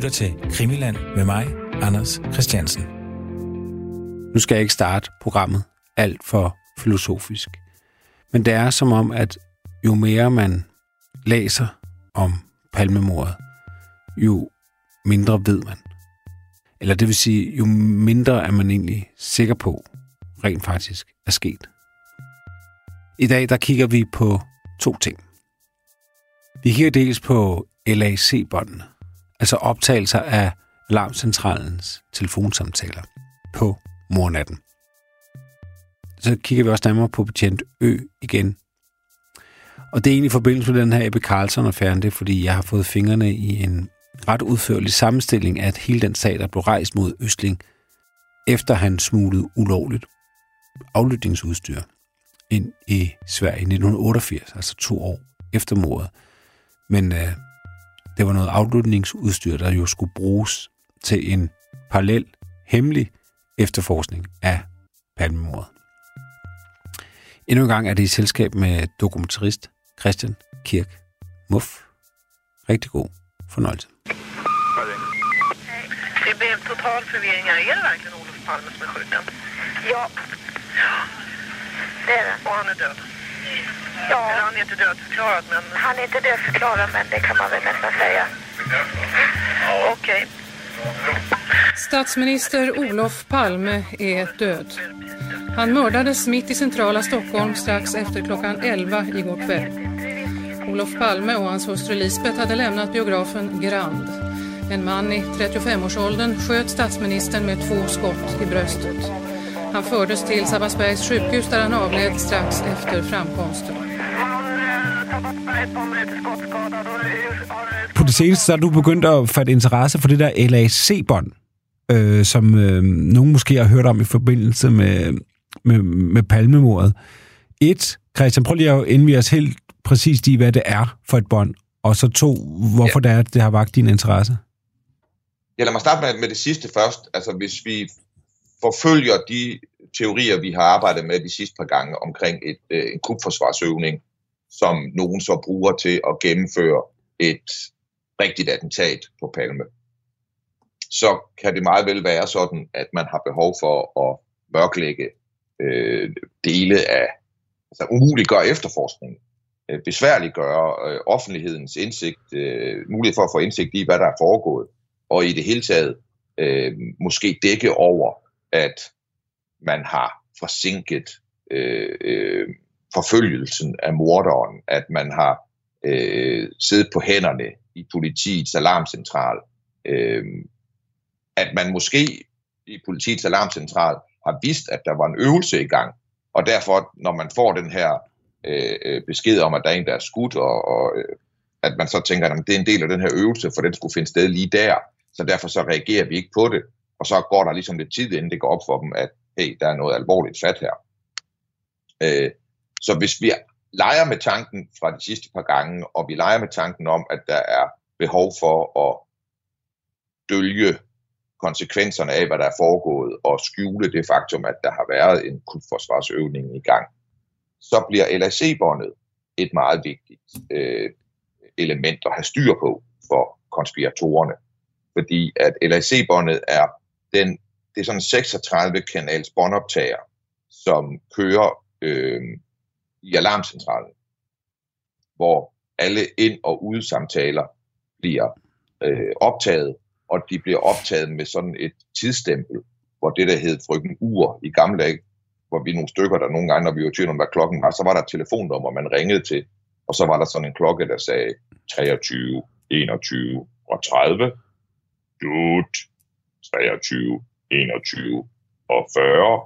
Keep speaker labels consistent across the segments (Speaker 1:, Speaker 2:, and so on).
Speaker 1: lytter til Krimiland med mig, Anders Christiansen. Nu skal jeg ikke starte programmet alt for filosofisk. Men det er som om, at jo mere man læser om palmemordet, jo mindre ved man. Eller det vil sige, jo mindre er man egentlig sikker på, rent faktisk er sket. I dag der kigger vi på to ting. Vi kigger dels på LAC-båndene, altså optagelser af alarmcentralens telefonsamtaler på mornatten. Så kigger vi også nærmere på betjent Ø igen. Og det er egentlig i forbindelse med den her Ebbe Carlson-affære, det er fordi, jeg har fået fingrene i en ret udførlig sammenstilling af hele den sag, der blev rejst mod Østling, efter han smuglede ulovligt aflytningsudstyr ind i Sverige i 1988, altså to år efter mordet. Men øh, det var noget aflytningsudstyr, der jo skulle bruges til en parallel, hemmelig efterforskning af palmemordet. Endnu en gang er det i selskab med dokumentarist Christian Kirk Muff. Rigtig god fornøjelse.
Speaker 2: Det blev total forvirring här. Är det verkligen Olof Palme som er skjuten?
Speaker 3: Ja. Det är det.
Speaker 2: Och han är död?
Speaker 3: Ja,
Speaker 2: Eller han är inte dödförklarad, men
Speaker 3: han är inte dödförklarad men det kan man väl nästan säga.
Speaker 2: okej.
Speaker 4: Statsminister Olof Palme är död. Han mördades mitt i centrala Stockholm strax efter klockan 11 igår kväll. Olof Palme och hans hustru Lisbeth hade lämnat biografen Grand. En man i 35-årsåldern sköt statsministern med två skott i bröstet. Han fördes till Sabbatsbergs sjukhus där han avled strax efter framkomsten.
Speaker 1: På det seneste så er du begyndt at fatte interesse for det der LAC-bånd, øh, som øh, nogen måske har hørt om i forbindelse med, med, med palmemordet. Et, Christian, prøv lige at indvige os helt præcist i, hvad det er for et bånd, og så to, hvorfor ja. det er, at det har vagt din interesse.
Speaker 5: Ja, lad mig starte med, med det sidste først. Altså, hvis vi forfølger de teorier, vi har arbejdet med de sidste par gange omkring et, øh, en kubforsvarsøvning, som nogen så bruger til at gennemføre et rigtigt attentat på Palme, så kan det meget vel være sådan, at man har behov for at mørklægge øh, dele af, altså umuliggøre efterforskningen, øh, besværliggøre øh, offentlighedens indsigt, øh, mulighed for at få indsigt i, hvad der er foregået, og i det hele taget øh, måske dække over, at man har forsinket øh, øh, forfølgelsen af morderen, at man har øh, siddet på hænderne i politiets alarmcentral, øh, at man måske i politiets alarmcentral har vidst, at der var en øvelse i gang, og derfor, når man får den her øh, øh besked om, at der er en, der er skudt, og, og øh, at man så tænker, at det er en del af den her øvelse, for den skulle finde sted lige der, så derfor så reagerer vi ikke på det, og så går der ligesom lidt tid, inden det går op for dem, at hey, der er noget alvorligt fat her. Øh, så hvis vi leger med tanken fra de sidste par gange, og vi leger med tanken om, at der er behov for at dølge konsekvenserne af, hvad der er foregået, og skjule det faktum, at der har været en krydforsvarsøvning i gang, så bliver LAC-båndet et meget vigtigt øh, element at have styr på for konspiratorerne. Fordi at LAC-båndet er den, det er sådan 36 kanals båndoptager, som kører øh, i alarmcentralen, hvor alle ind- og udsamtaler bliver øh, optaget, og de bliver optaget med sådan et tidsstempel, hvor det der hed frygten ur i gamle dage, hvor vi nogle stykker, der nogle gange, når vi var tvivl om, hvad klokken var, så var der et telefonnummer, man ringede til, og så var der sådan en klokke, der sagde 23, 21 og 30. Dut, 23, 21 og 40.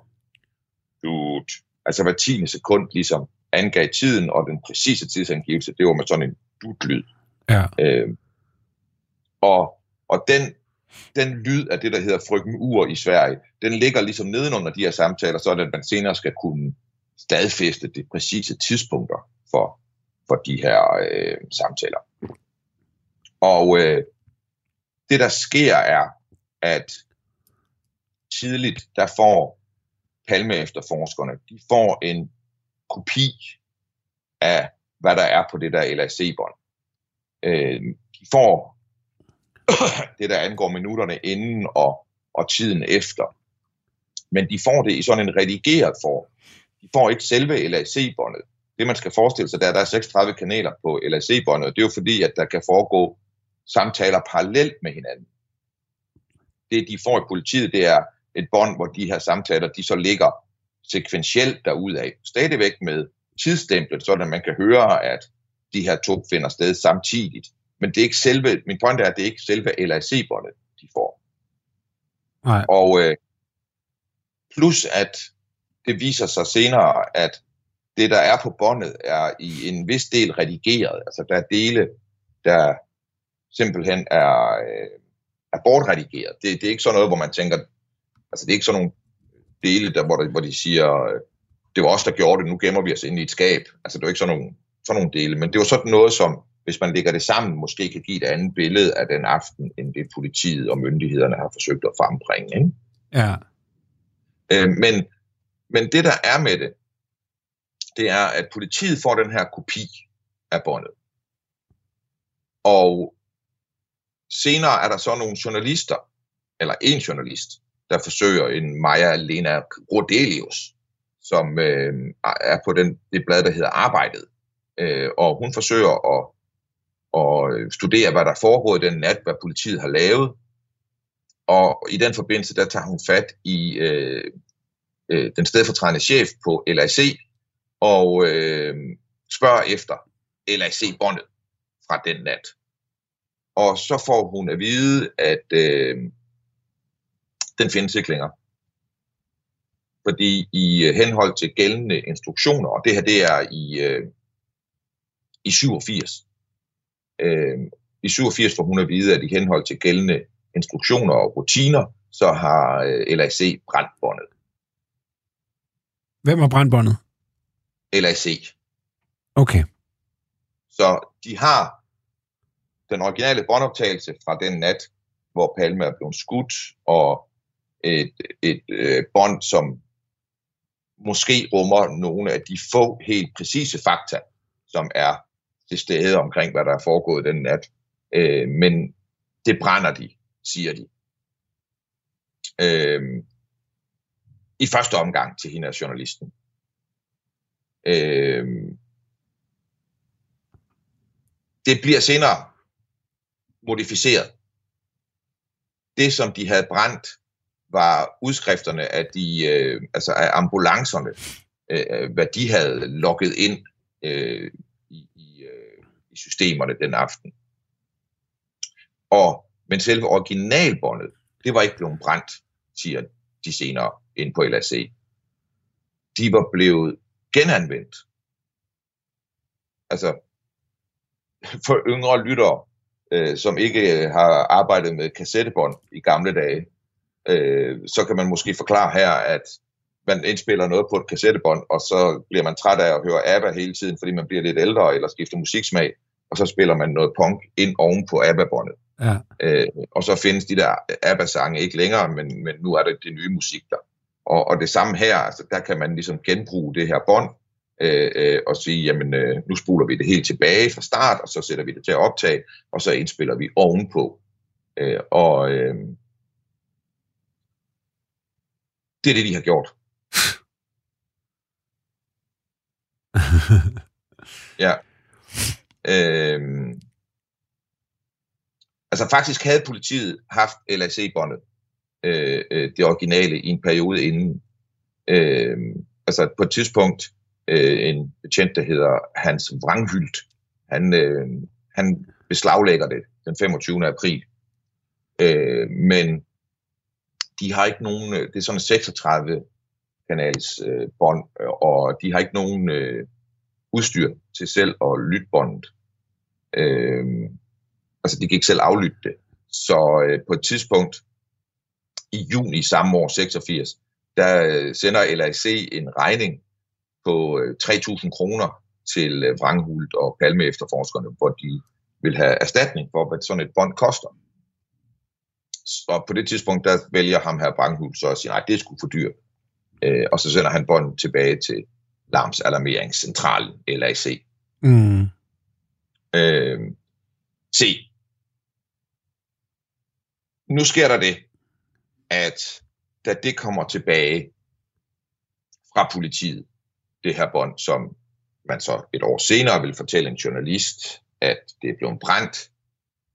Speaker 5: Dut. Altså hver 10. sekund ligesom angav tiden, og den præcise tidsangivelse, det var med sådan en dutlyd.
Speaker 1: Ja.
Speaker 5: Øh, og, og den, den lyd af det, der hedder frygten ur i Sverige, den ligger ligesom nedenunder de her samtaler, så at man senere skal kunne stadfæste de præcise tidspunkter for, for de her øh, samtaler. Og øh, det, der sker, er, at tidligt, der får Palme efterforskerne, de får en kopi af, hvad der er på det der LAC-bånd. Øh, de får det der angår minutterne inden og, og tiden efter. Men de får det i sådan en redigeret form. De får ikke selve LAC-båndet. Det man skal forestille sig, der er, der er 36 kanaler på LAC-båndet, det er jo fordi, at der kan foregå samtaler parallelt med hinanden. Det de får i politiet, det er et bånd, hvor de her samtaler, de så ligger sekventielt derudad. Stadigvæk med tidsstemplet, så man kan høre, at de her to finder sted samtidigt. Men det er ikke selve, min point er, at det er ikke selve LAC-båndet, de får.
Speaker 1: Nej.
Speaker 5: Og øh, plus at det viser sig senere, at det, der er på båndet, er i en vis del redigeret. Altså der er dele, der simpelthen er, øh, er bortredigeret. Det, det er ikke sådan noget, hvor man tænker, altså det er ikke sådan nogle dele, der, hvor, der, hvor de siger, det var os, der gjorde det, nu gemmer vi os ind i et skab. Altså det er ikke sådan nogle, sådan nogle dele, men det var sådan noget, som hvis man lægger det sammen, måske kan give et andet billede af den aften, end det politiet og myndighederne har forsøgt at frembringe. Ikke?
Speaker 1: Ja.
Speaker 5: Øh, men, men det, der er med det, det er, at politiet får den her kopi af båndet. Og senere er der så nogle journalister, eller en journalist, der forsøger en Maja Lena Rodelius, som øh, er på den, det blad, der hedder Arbejdet. Øh, og hun forsøger at, at studere, hvad der foregår i den nat, hvad politiet har lavet. Og i den forbindelse, der tager hun fat i øh, øh, den stedfortrædende chef på LAC, og øh, spørger efter LAC-båndet fra den nat. Og så får hun at vide, at øh, den findes ikke længere. Fordi i øh, henhold til gældende instruktioner, og det her det er i, øh, i 87, øh, i 87 får hun at vide, at i henhold til gældende instruktioner og rutiner, så har øh, LAC brændt båndet.
Speaker 1: Hvem har brændt båndet?
Speaker 5: LAC.
Speaker 1: Okay.
Speaker 5: Så de har den originale båndoptagelse fra den nat, hvor Palme er blevet skudt, og et, et øh, bånd, som måske rummer nogle af de få helt præcise fakta, som er til stede omkring, hvad der er foregået den nat. Øh, men det brænder de, siger de. Øh, I første omgang til hende af journalisten. Øh, det bliver senere modificeret. Det, som de havde brændt, var udskrifterne af, de, øh, altså af ambulancerne, øh, hvad de havde logget ind øh, i, i, øh, i systemerne den aften. Og, men selve originalbåndet, det var ikke blevet brændt, siger de senere ind på LAC. De var blevet genanvendt. Altså, for yngre lyttere, øh, som ikke har arbejdet med kassettebånd i gamle dage, øh, så kan man måske forklare her, at man indspiller noget på et kassettebånd, og så bliver man træt af at høre ABBA hele tiden, fordi man bliver lidt ældre eller skifter musiksmag, og så spiller man noget punk ind oven på ABBA-båndet.
Speaker 1: Ja.
Speaker 5: Øh, og så findes de der ABBA-sange ikke længere, men, men nu er det det nye musik der. Og, og det samme her, altså, der kan man ligesom genbruge det her bånd, øh, øh, og sige, jamen øh, nu spoler vi det helt tilbage fra start, og så sætter vi det til at optage, og så indspiller vi ovenpå. Øh, og øh, det er det, de har gjort. ja. Øhm, altså faktisk havde politiet haft LAC-båndet, øh, øh, det originale, i en periode inden. Øh, altså på et tidspunkt, øh, en betjent, der hedder Hans Vranghylt, han, øh, han beslaglægger det den 25. april. Øh, men de har ikke nogen, øh, det er sådan 36 kanals øh, bånd, øh, og de har ikke nogen øh, udstyr til selv at lytte båndet. Øh, altså de kan ikke selv aflytte det. Så øh, på et tidspunkt i juni samme år, 86, der øh, sender LAC en regning på øh, 3.000 kroner til øh, Vranghult og Palme efterforskerne, hvor de vil have erstatning for, hvad sådan et bånd koster. Og på det tidspunkt, der vælger ham her Branghul så at sige, nej, det er sgu for dyrt. Øh, og så sender han båndet tilbage til Larms Alarmeringscentral, LAC.
Speaker 1: Mm.
Speaker 5: Øh, se, nu sker der det, at da det kommer tilbage fra politiet, det her bånd, som man så et år senere vil fortælle en journalist, at det er blevet brændt,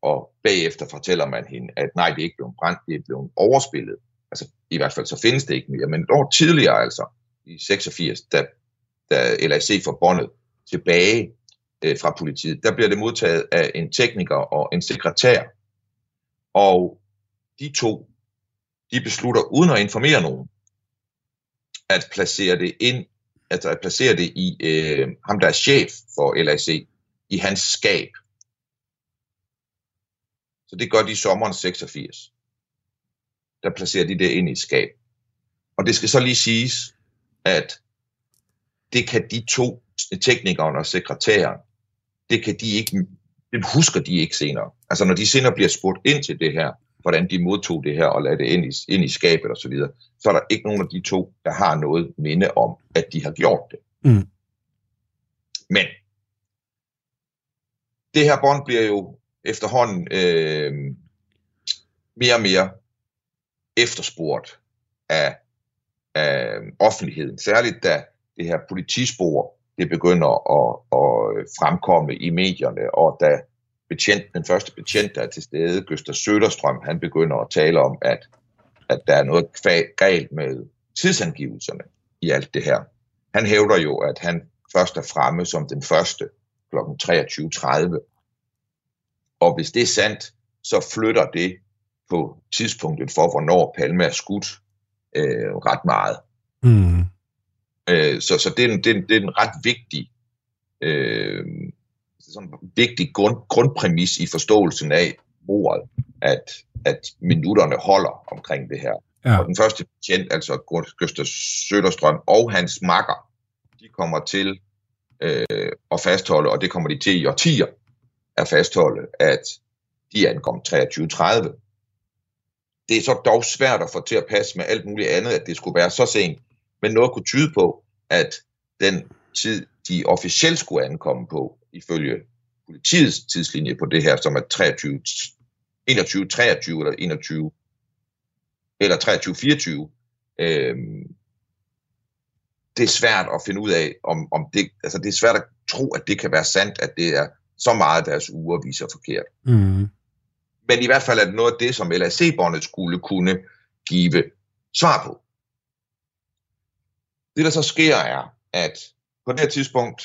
Speaker 5: og bagefter fortæller man hende, at nej, det er ikke blevet brændt, det er blevet overspillet. Altså, i hvert fald så findes det ikke mere, men et år tidligere altså, i 86, da, da LAC får båndet tilbage øh, fra politiet, der bliver det modtaget af en tekniker og en sekretær. Og de to, de beslutter uden at informere nogen, at placere det ind, altså at placere det i øh, ham, der er chef for LAC, i hans skab. Så det gør de i sommeren 86. Der placerer de det ind i et skab. Og det skal så lige siges, at det kan de to, teknikeren og sekretæren, det kan de ikke, det husker de ikke senere. Altså når de senere bliver spurgt ind til det her, hvordan de modtog det her og lagde det ind i, ind i skabet osv., så, videre, så er der ikke nogen af de to, der har noget minde om, at de har gjort det.
Speaker 1: Mm.
Speaker 5: Men det her bånd bliver jo efterhånden øh, mere og mere efterspurgt af, af offentligheden. Særligt da det her politispor det begynder at, at fremkomme i medierne, og da betjent, den første betjent, der er til stede, Gøster Søderstrøm, han begynder at tale om, at, at der er noget galt med tidsangivelserne i alt det her. Han hævder jo, at han først er fremme som den første kl. 23.30. Og hvis det er sandt, så flytter det på tidspunktet for, hvornår Palme er skudt øh, ret meget.
Speaker 1: Mm.
Speaker 5: Øh, så så det, er en, det, er en, det er en ret vigtig øh, sådan vigtig grund, grundpræmis i forståelsen af ordet, at, at minutterne holder omkring det her.
Speaker 1: Ja.
Speaker 5: Og den første betjent, altså Gøster Søderstrøm og hans makker, de kommer til øh, at fastholde, og det kommer de til i årtier, at fastholde, at de ankom 23.30. Det er så dog svært at få til at passe med alt muligt andet, at det skulle være så sent, men noget kunne tyde på, at den tid, de officielt skulle ankomme på, ifølge politiets tidslinje på det her, som er 23, 21, 23 eller 21 eller 23, 24. Øhm, det er svært at finde ud af, om, om det, altså det er svært at tro, at det kan være sandt, at det er så meget, deres uger viser forkert.
Speaker 1: Mm.
Speaker 5: Men i hvert fald er det noget af det, som LAC-båndet skulle kunne give svar på. Det, der så sker, er, at på det her tidspunkt,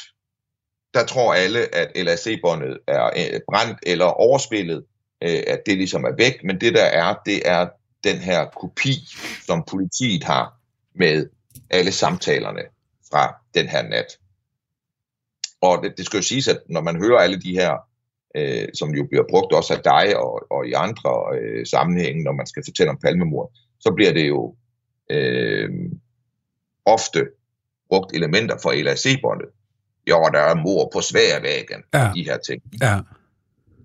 Speaker 5: der tror alle, at LAC-båndet er øh, brændt eller overspillet, øh, at det ligesom er væk, men det der er, det er den her kopi, som politiet har med alle samtalerne fra den her nat. Og det, det skal jo siges, at når man hører alle de her, øh, som jo bliver brugt også af dig og, og i andre øh, sammenhænge, når man skal fortælle om palmemord, så bliver det jo øh, ofte brugt elementer fra LAC-båndet. Jo, der er mor på sværvæggen,
Speaker 1: Ja.
Speaker 5: de her ting.
Speaker 1: Ja.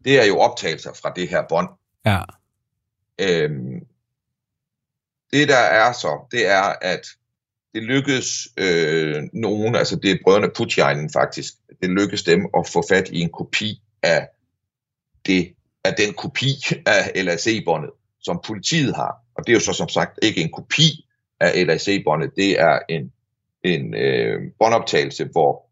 Speaker 5: Det er jo optagelser fra det her bånd.
Speaker 1: Ja.
Speaker 5: Øhm, det der er så, det er, at det lykkedes øh, nogen, altså det er brødrene Putjainen faktisk, det lykkedes dem at få fat i en kopi af, det, af den kopi af LAC-båndet, som politiet har. Og det er jo så som sagt ikke en kopi af LAC-båndet, det er en, en øh, båndoptagelse, hvor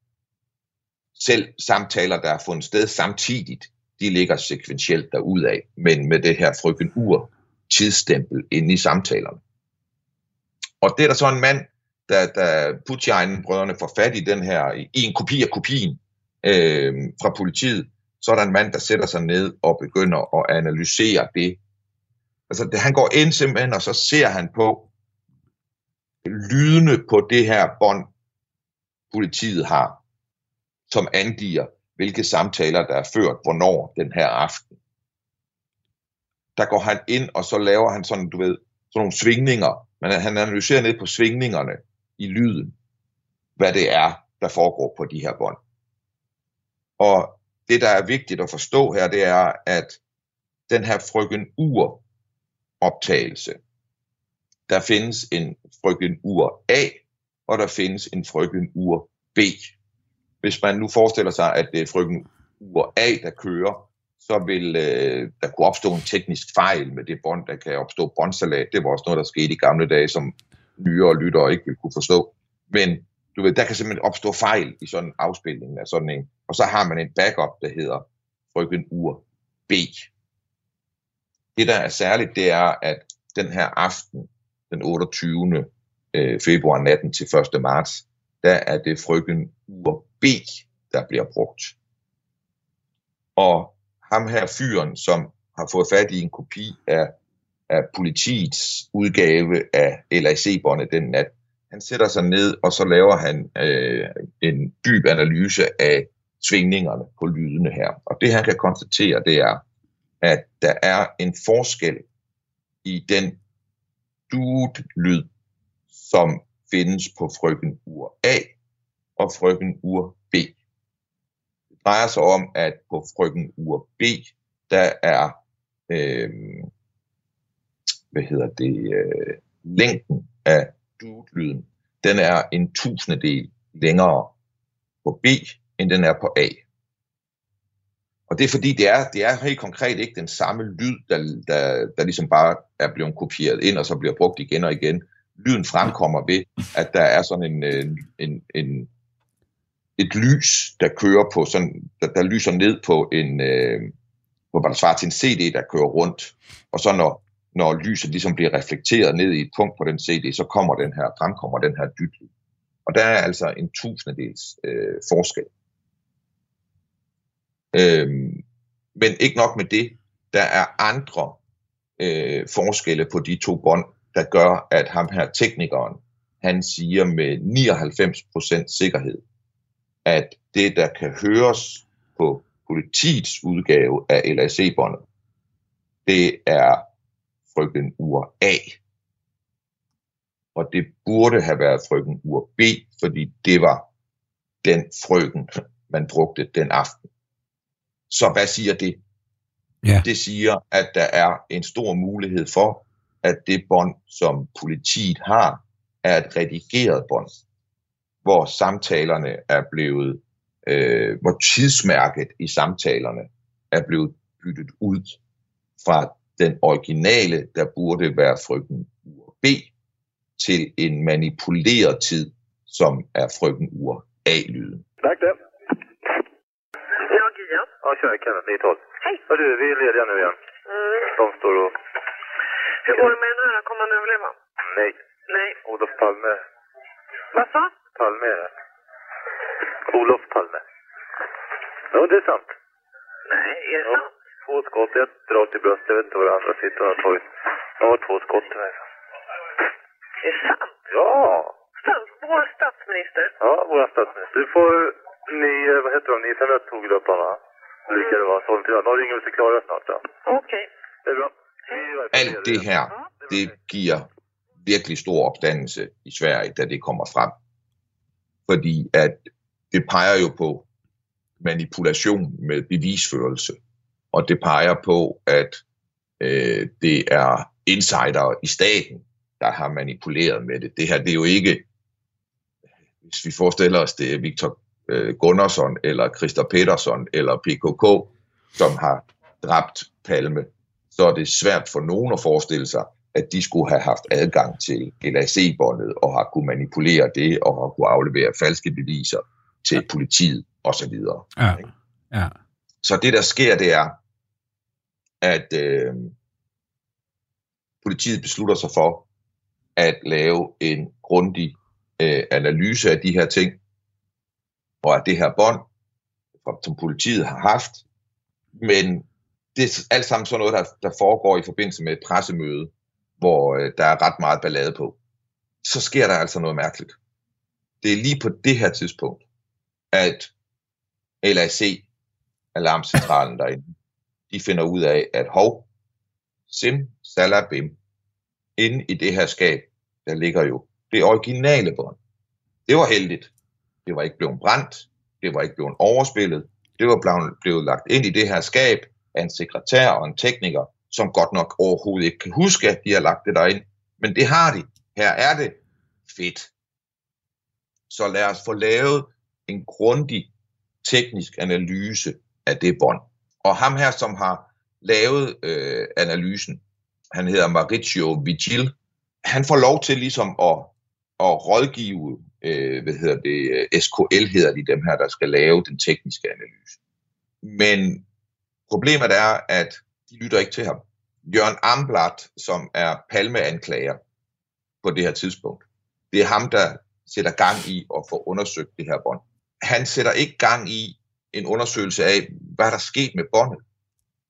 Speaker 5: selv samtaler, der er fundet sted samtidigt, de ligger sekventielt derudad, men med det her frygten ur tidsstempel inde i samtalerne. Og det er der så en mand, der, der Putjainen brødrene får fat i den her, i en kopi af kopien øh, fra politiet, så er der en mand, der sætter sig ned og begynder at analysere det. Altså det, han går ind simpelthen, og så ser han på lydene på det her bånd, politiet har, som angiver, hvilke samtaler, der er ført, hvornår den her aften. Der går han ind, og så laver han sådan, du ved, sådan nogle svingninger, men han analyserer ned på svingningerne i lyden, hvad det er, der foregår på de her bånd. Og det, der er vigtigt at forstå her, det er, at den her frøken ur optagelse, der findes en frøken ur A, og der findes en frøken ur B. Hvis man nu forestiller sig, at det er frøken ur A, der kører, så vil øh, der kunne opstå en teknisk fejl med det bånd, der kan opstå båndsalat. Det var også noget, der skete i gamle dage, som nyere lyttere ikke ville kunne forstå. Men du ved, der kan simpelthen opstå fejl i sådan en afspilning af sådan en. Og så har man en backup, der hedder frygten ur B. Det, der er særligt, det er, at den her aften, den 28. Øh, februar natten til 1. marts, der er det frygten ur B, der bliver brugt. Og ham her fyren, som har fået fat i en kopi af, af politiets udgave af LAC-båndet den nat, han sætter sig ned, og så laver han øh, en dyb analyse af svingningerne på lydene her. Og det han kan konstatere, det er, at der er en forskel i den dude-lyd, som findes på frøken ur A og frøken ur B. Det drejer sig om, at på frøken ur B, der er, øh, hvad hedder det, øh, længden af dude-lyden, den er en tusindedel længere på B, end den er på A. Og det er fordi, det er, det er helt konkret ikke den samme lyd, der, der, der ligesom bare er blevet kopieret ind, og så bliver brugt igen og igen. Lyden fremkommer ved, at der er sådan en, en, en, en et lys, der kører på sådan, der, der lyser ned på en, øh, på hvad der svarer til en CD, der kører rundt. Og så når, når lyset ligesom bliver reflekteret ned i et punkt på den CD, så kommer den her, fremkommer den her dybde. Og der er altså en tusindedels øh, forskel. Øhm, men ikke nok med det, der er andre øh, forskelle på de to bånd, der gør, at ham her teknikeren, han siger med 99% sikkerhed, at det, der kan høres på politiets udgave af LAC-båndet, det er frøken ur A. Og det burde have været frøken ur B, fordi det var den frøken, man brugte den aften. Så hvad siger det?
Speaker 1: Ja.
Speaker 5: Det siger, at der er en stor mulighed for, at det bånd, som politiet har, er et redigeret bånd, hvor samtalerne er blevet, øh, hvor tidsmærket i samtalerne er blevet byttet ud fra den originale, der burde være frøken ur B, til en manipuleret tid, som er frøken ur A-lyden.
Speaker 6: Tack det.
Speaker 2: Ja.
Speaker 6: Ja, tjena Kenneth, 912.
Speaker 2: Hej.
Speaker 6: Hörru, vi är lediga nu igen.
Speaker 2: Mm.
Speaker 6: De står och...
Speaker 2: Hur går det med den här? Kommer han överleva?
Speaker 6: Nej,
Speaker 2: Nej.
Speaker 6: Olof Palme.
Speaker 2: Vad sa?
Speaker 6: Palme är det. Olof Palme. Ja, det är sant.
Speaker 2: Nej, är det
Speaker 6: Ja.
Speaker 2: sant?
Speaker 6: Två skott, ett rakt i bröstet. Jag vet inte vad det andra sitter och har tagit. Jag har två skott i mig.
Speaker 2: Det är sant?
Speaker 6: Ja!
Speaker 2: Stats, vår statsminister?
Speaker 6: Ja, vår statsminister. Du får... Ni, vad heter de? Ni tog upp honom, va? Lika det var. Så de ringer vi till Klara snart, ja.
Speaker 2: Okej.
Speaker 6: Det är bra. Är
Speaker 5: Alt det her, det giver virkelig stor opstandelse i Sverige, da det kommer frem. Fordi at det peger jo på manipulation med bevisførelse. Og det peger på, at øh, det er insider i staten, der har manipuleret med det. Det her, det er jo ikke, hvis vi forestiller os, det er Victor øh, Gunnarsson, eller Christer Petersson, eller PKK, som har dræbt Palme, så er det svært for nogen at forestille sig, at de skulle have haft adgang til LAC-båndet og har kunne manipulere det og har kunne aflevere falske beviser til politiet osv.
Speaker 1: Ja. Ja.
Speaker 5: Så det, der sker, det er, at øh, politiet beslutter sig for at lave en grundig øh, analyse af de her ting, og af det her bånd, som- som politiet har haft. Men det er alt sammen sådan noget, der, der foregår i forbindelse med et pressemøde, hvor øh, der er ret meget ballade på. Så sker der altså noget mærkeligt. Det er lige på det her tidspunkt, at LAC, alarmcentralen derinde, de finder ud af, at hov, sim, salabim, inde i det her skab, der ligger jo det originale bånd. Det var heldigt. Det var ikke blevet brændt. Det var ikke blevet overspillet. Det var blevet, blevet lagt ind i det her skab af en sekretær og en tekniker, som godt nok overhovedet ikke kan huske, at de har lagt det derind. Men det har de. Her er det. Fedt. Så lad os få lavet en grundig teknisk analyse af det bånd. Og ham her, som har lavet øh, analysen, han hedder Mauricio Vigil, han får lov til ligesom at, at rådgive, øh, hvad hedder det, øh, SKL hedder de dem her, der skal lave den tekniske analyse. Men problemet er, at de lytter ikke til ham. Jørgen Amblat, som er palmeanklager på det her tidspunkt, det er ham, der sætter gang i at få undersøgt det her bånd. Han sætter ikke gang i en undersøgelse af, hvad der er sket med båndet.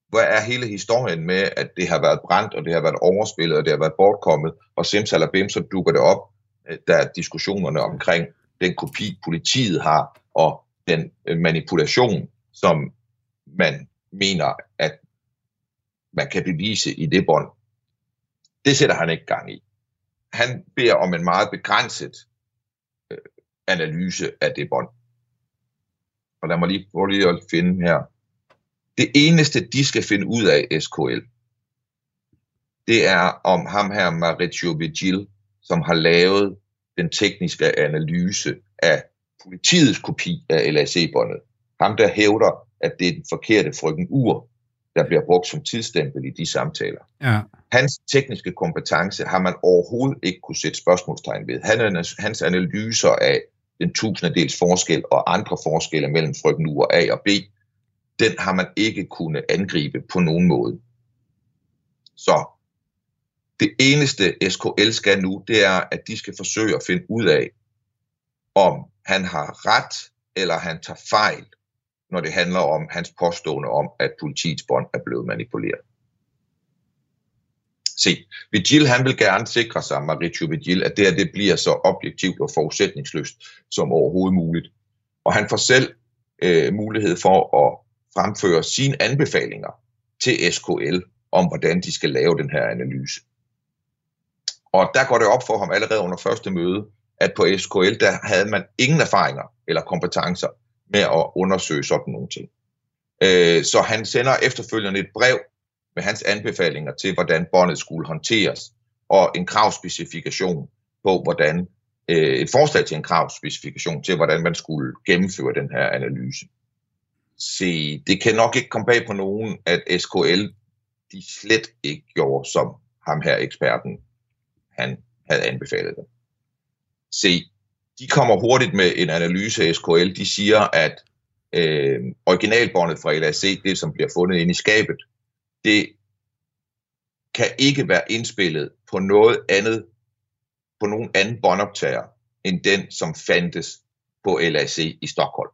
Speaker 5: Hvad er hele historien med, at det har været brændt, og det har været overspillet, og det har været bortkommet, og simsalabim, så dukker det op, der er diskussionerne omkring den kopi, politiet har, og den øh, manipulation, som man mener, at man kan bevise i det bånd. Det sætter han ikke gang i. Han beder om en meget begrænset øh, analyse af det bånd. Og lad mig lige prøve lige at finde her. Det eneste, de skal finde ud af, SKL, det er om ham her, Mauricio Vigil, som har lavet den tekniske analyse af politiets kopi af LAC-båndet. Ham, der hævder, at det er den forkerte frygten ur, der bliver brugt som tidsstempel i de samtaler.
Speaker 1: Ja.
Speaker 5: Hans tekniske kompetence har man overhovedet ikke kunne sætte spørgsmålstegn ved. hans analyser af den tusindedels forskel og andre forskelle mellem frygten ur A og B, den har man ikke kunnet angribe på nogen måde. Så det eneste SKL skal nu, det er, at de skal forsøge at finde ud af, om han har ret eller han tager fejl når det handler om hans påstående om, at politiets bånd er blevet manipuleret. Se, Vigil han vil gerne sikre sig, Mauricio Vigil, at det her det bliver så objektivt og forudsætningsløst som overhovedet muligt. Og han får selv øh, mulighed for at fremføre sine anbefalinger til SKL om, hvordan de skal lave den her analyse. Og der går det op for ham allerede under første møde, at på SKL, der havde man ingen erfaringer eller kompetencer med at undersøge sådan nogle ting. Øh, så han sender efterfølgende et brev med hans anbefalinger til, hvordan båndet skulle håndteres, og en kravspecifikation på, hvordan øh, et forslag til en kravspecifikation til, hvordan man skulle gennemføre den her analyse. Se, det kan nok ikke komme bag på nogen, at SKL de slet ikke gjorde, som ham her eksperten han havde anbefalet dem. Se, de kommer hurtigt med en analyse af SKL. De siger, at øh, originalbåndet fra LAC, det som bliver fundet inde i skabet, det kan ikke være indspillet på noget andet, på nogen anden båndoptager, end den, som fandtes på LAC i Stockholm.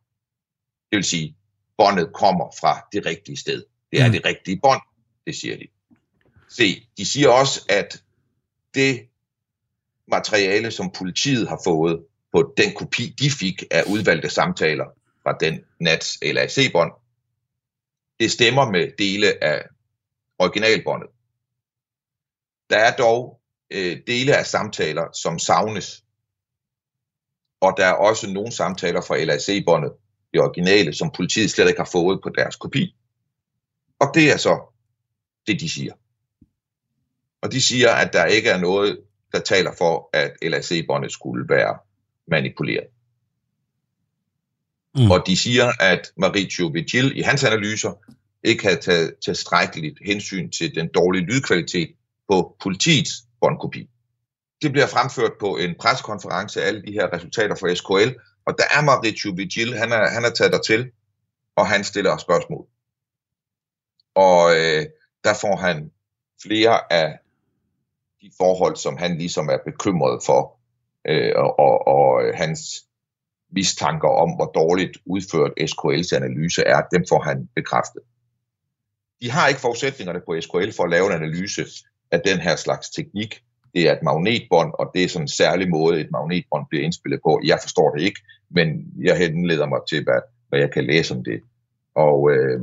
Speaker 5: Det vil sige, båndet kommer fra det rigtige sted. Det er mm. det rigtige bånd, det siger de. Se, de siger også, at det materiale, som politiet har fået, på den kopi, de fik af udvalgte samtaler fra den nats LAC-bånd. Det stemmer med dele af originalbåndet. Der er dog øh, dele af samtaler, som savnes. Og der er også nogle samtaler fra LAC-båndet, det originale, som politiet slet ikke har fået på deres kopi. Og det er så det, de siger. Og de siger, at der ikke er noget, der taler for, at LAC-båndet skulle være manipuleret. Mm. Og de siger, at Mauricio Vigil i hans analyser ikke havde taget tilstrækkeligt hensyn til den dårlige lydkvalitet på politiets båndkopi. Det bliver fremført på en pressekonference alle de her resultater fra SKL, og der er Mauricio Vigil, han er, han er taget der til, og han stiller spørgsmål. Og øh, der får han flere af de forhold, som han ligesom er bekymret for, øh, og, og, og øh, hans mistanker om, hvor dårligt udført SKL's analyse er, dem får han bekræftet. De har ikke forudsætningerne på SKL for at lave en analyse af den her slags teknik. Det er et magnetbånd, og det er sådan en særlig måde, et magnetbånd bliver indspillet på. Jeg forstår det ikke, men jeg henleder mig til, hvad, hvad jeg kan læse om det. Og øh,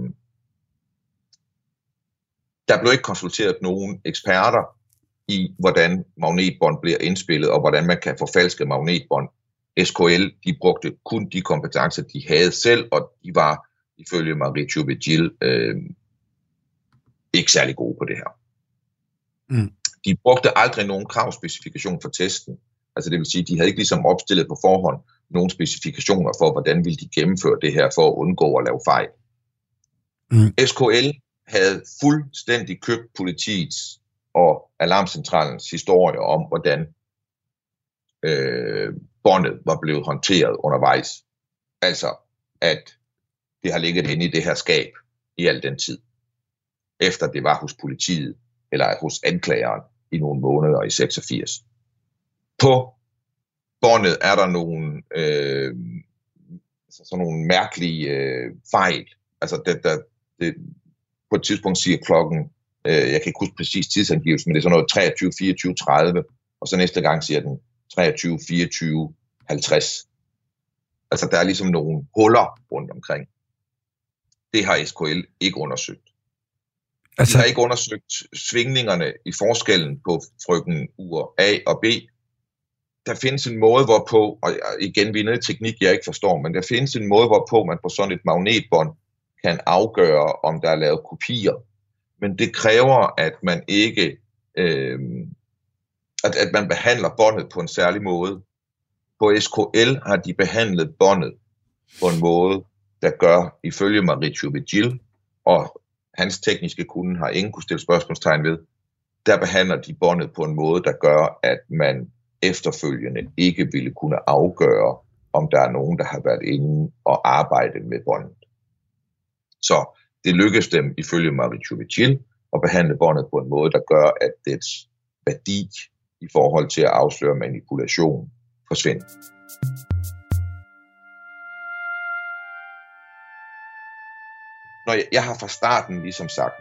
Speaker 5: der blev ikke konsulteret nogen eksperter i, hvordan magnetbånd bliver indspillet, og hvordan man kan forfalske magnetbånd. SKL, de brugte kun de kompetencer, de havde selv, og de var, ifølge Mauricio Vigil, øh, ikke særlig gode på det her. Mm. De brugte aldrig nogen kravspecifikation for testen. Altså det vil sige, de havde ikke ligesom opstillet på forhånd nogle specifikationer for, hvordan ville de gennemføre det her for at undgå at lave fejl. Mm. SKL havde fuldstændig købt politiets og alarmcentralens historie om, hvordan øh, båndet var blevet håndteret undervejs. Altså, at det har ligget inde i det her skab i al den tid, efter det var hos politiet, eller hos anklageren i nogle måneder i 86. På båndet er der nogle, øh, altså sådan nogle mærkelige øh, fejl. Altså, det, der, det, på et tidspunkt siger klokken, øh, jeg kan ikke huske præcis tidsangivelsen, men det er sådan noget 23, 24, 30, og så næste gang siger den 23, 24, 50. Altså, der er ligesom nogle huller rundt omkring. Det har SKL ikke undersøgt. Altså... De har ikke undersøgt svingningerne i forskellen på frøken ur A og B. Der findes en måde, hvorpå, og igen, vi er nede i teknik, jeg ikke forstår, men der findes en måde, hvorpå man på sådan et magnetbånd kan afgøre, om der er lavet kopier. Men det kræver, at man ikke, øh, at, at man behandler båndet på en særlig måde. På SKL har de behandlet båndet på en måde, der gør, ifølge Mauricio Vigil, og hans tekniske kunde har ingen kunne stille spørgsmålstegn ved, der behandler de båndet på en måde, der gør, at man efterfølgende ikke ville kunne afgøre, om der er nogen, der har været inde og arbejde med båndet. Så det lykkedes dem, ifølge Mauricio Vigil, at behandle båndet på en måde, der gør, at dets værdi i forhold til at afsløre manipulation forsvinder. Når jeg, jeg har fra starten ligesom sagt,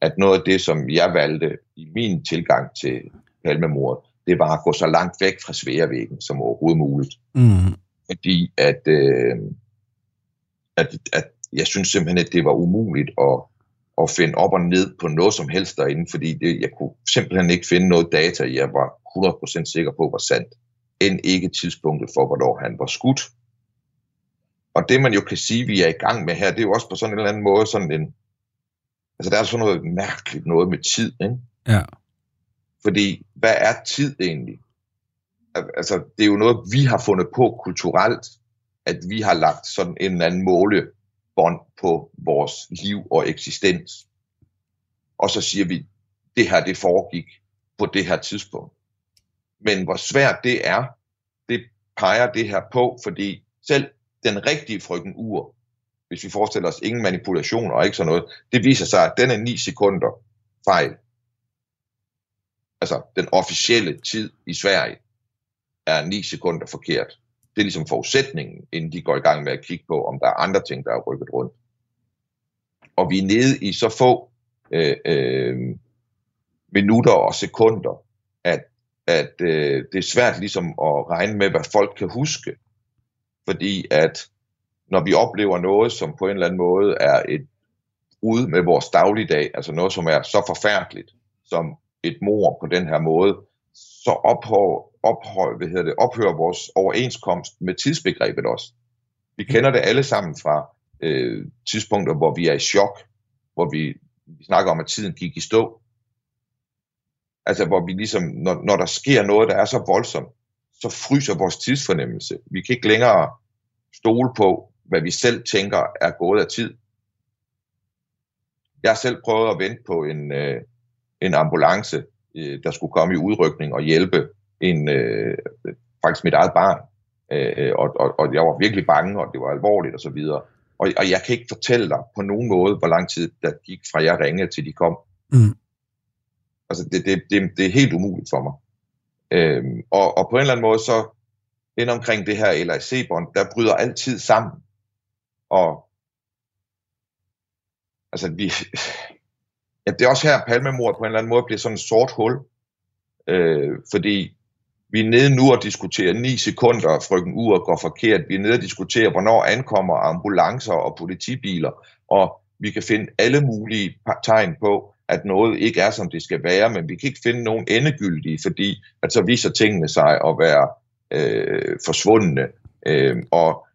Speaker 5: at noget af det, som jeg valgte i min tilgang til palmemordet, det var at gå så langt væk fra sværvæggen som overhovedet muligt. Mm. Fordi at, øh, at, at jeg synes simpelthen, at det var umuligt at, at finde op og ned på noget som helst derinde, fordi det, jeg kunne simpelthen ikke finde noget data, jeg var 100% sikker på var sandt, end ikke tidspunktet for, hvornår han var skudt. Og det man jo kan sige, vi er i gang med her, det er jo også på sådan en eller anden måde sådan en, altså der er sådan noget mærkeligt noget med tid, ikke?
Speaker 1: Ja.
Speaker 5: Fordi, hvad er tid egentlig? Altså, det er jo noget, vi har fundet på kulturelt, at vi har lagt sådan en eller anden måle bånd på vores liv og eksistens. Og så siger vi, det her det foregik på det her tidspunkt. Men hvor svært det er, det peger det her på, fordi selv den rigtige frygten ur, hvis vi forestiller os ingen manipulation og ikke sådan noget, det viser sig, at den er 9 sekunder fejl. Altså den officielle tid i Sverige er 9 sekunder forkert. Det er ligesom forudsætningen, inden de går i gang med at kigge på, om der er andre ting, der er rykket rundt. Og vi er nede i så få øh, øh, minutter og sekunder, at, at øh, det er svært ligesom at regne med, hvad folk kan huske. Fordi at når vi oplever noget, som på en eller anden måde er et brud med vores dagligdag, altså noget, som er så forfærdeligt, som et mor på den her måde, så ophører, ophøj, hvad hedder det, ophører vores overenskomst med tidsbegrebet også. Vi kender det alle sammen fra øh, tidspunkter, hvor vi er i chok, hvor vi, vi snakker om, at tiden gik i stå. Altså hvor vi ligesom, når, når der sker noget, der er så voldsomt, så fryser vores tidsfornemmelse. Vi kan ikke længere stole på, hvad vi selv tænker er gået af tid. Jeg har selv prøvet at vente på en, øh, en ambulance, øh, der skulle komme i udrykning og hjælpe en, øh, faktisk mit eget barn. Øh, og, og, og jeg var virkelig bange, og det var alvorligt osv. Og, og, og jeg kan ikke fortælle dig på nogen måde, hvor lang tid der gik fra jeg ringede til de kom. Mm. Altså det, det, det, det er helt umuligt for mig. Øhm, og, og på en eller anden måde så ind omkring det her LAC-bånd, der bryder altid sammen. Og altså vi, ja, det er også her, palmemordet på en eller anden måde bliver sådan en sort hul. Øh, fordi vi er nede nu og diskuterer 9 sekunder, at frøken Ur går forkert. Vi er nede og diskuterer, hvornår ankommer ambulancer og politibiler. Og vi kan finde alle mulige tegn på, at noget ikke er, som det skal være, men vi kan ikke finde nogen endegyldige, fordi at så viser tingene sig at være øh, forsvundne. Øh, og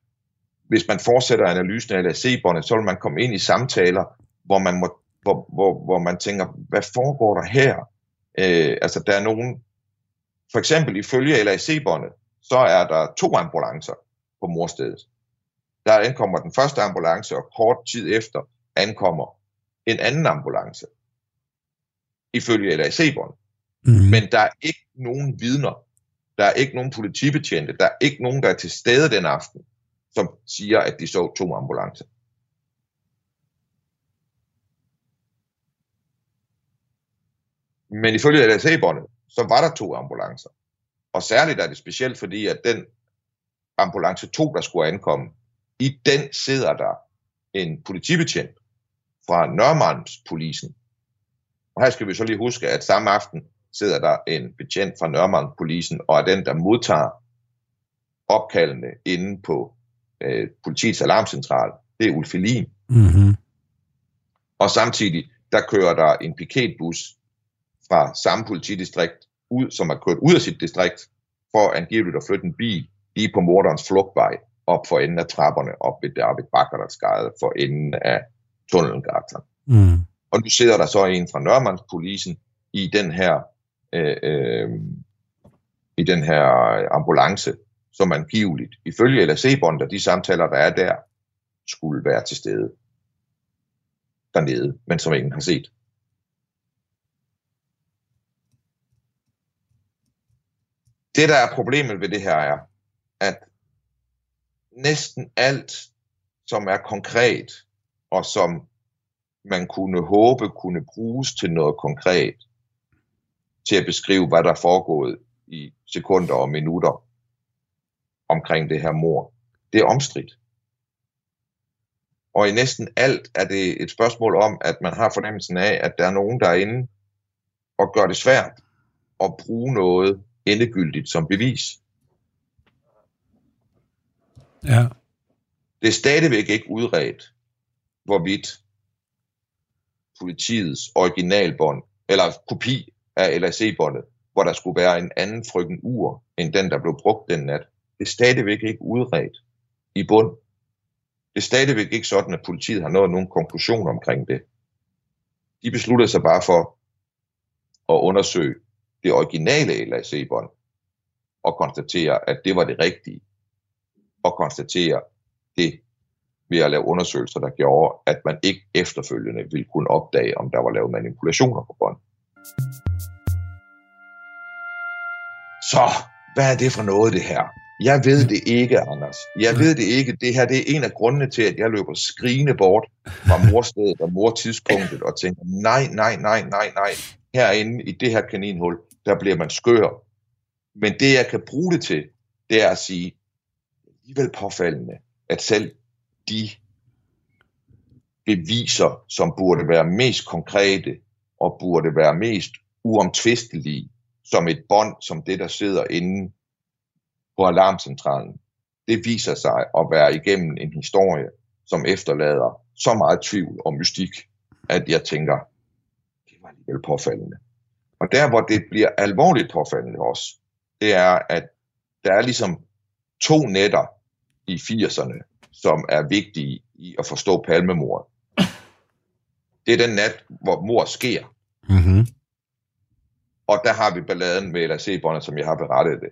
Speaker 5: hvis man fortsætter analysen af LAC-båndet, så vil man komme ind i samtaler, hvor man, må, hvor, hvor, hvor man tænker, hvad foregår der her? Øh, altså, der er nogen, for eksempel ifølge LAC-båndet, så er der to ambulancer på morstedet. Der ankommer den første ambulance, og kort tid efter ankommer en anden ambulance, ifølge LAC-bånd.
Speaker 1: Mm.
Speaker 5: Men der er ikke nogen vidner. Der er ikke nogen politibetjente. Der er ikke nogen, der er til stede den aften, som siger, at de så to ambulancer. Men ifølge LAC-båndet, så var der to ambulancer. Og særligt er det specielt, fordi at den ambulance 2, der skulle ankomme, i den sidder der en politibetjent fra Nørmandspolisen. Og her skal vi så lige huske, at samme aften sidder der en betjent fra Nørmandspolisen, og er den, der modtager opkaldene inde på øh, politiets alarmcentral. Det er Ulf Elin.
Speaker 1: Mm-hmm.
Speaker 5: Og samtidig, der kører der en piketbus fra samme politidistrikt, ud, som er kørt ud af sit distrikt, for angiveligt at flytte en bil lige på morderens flugtvej op for enden af trapperne op ved David Bakkerdatsgade for enden af tunnelengatan.
Speaker 1: Mm.
Speaker 5: Og nu sidder der så en fra Nørmandspolisen i den her øh, øh, i den her ambulance, som angiveligt, ifølge LAC-bånd og de samtaler, der er der, skulle være til stede dernede, men som ingen har set. Det, der er problemet ved det her, er, at næsten alt, som er konkret, og som man kunne håbe kunne bruges til noget konkret, til at beskrive, hvad der er foregået i sekunder og minutter omkring det her mor. Det er omstridt. Og i næsten alt er det et spørgsmål om, at man har fornemmelsen af, at der er nogen derinde og gør det svært at bruge noget endegyldigt som bevis.
Speaker 1: Ja.
Speaker 5: Det er stadigvæk ikke udredt, hvorvidt politiets originalbånd, eller kopi af LAC-båndet, hvor der skulle være en anden frygten ur, end den, der blev brugt den nat. Det er stadigvæk ikke udredt i bund. Det er stadigvæk ikke sådan, at politiet har nået nogen konklusion omkring det. De besluttede sig bare for at undersøge det originale LAC-bånd og konstatere, at det var det rigtige. Og konstatere det ved at lave undersøgelser, der gjorde, at man ikke efterfølgende ville kunne opdage, om der var lavet manipulationer på bånd. Så, hvad er det for noget, det her? Jeg ved det ikke, Anders. Jeg ved det ikke. Det her det er en af grundene til, at jeg løber skrigende bort fra morstedet og mortidspunktet og tænker, nej, nej, nej, nej, nej. Herinde i det her kaninhul, der bliver man skør. Men det, jeg kan bruge det til, det er at sige, alligevel påfaldende, at selv de beviser, som burde være mest konkrete og burde være mest uomtvistelige, som et bånd, som det, der sidder inde på alarmcentralen, det viser sig at være igennem en historie, som efterlader så meget tvivl og mystik, at jeg tænker, det var alligevel påfaldende. Og der, hvor det bliver alvorligt påfaldende også, det er, at der er ligesom to netter i 80'erne, som er vigtige i at forstå palmemordet. Det er den nat, hvor mor sker.
Speaker 1: Mm-hmm.
Speaker 5: Og der har vi balladen med LAC-båndet, som jeg har berettet det.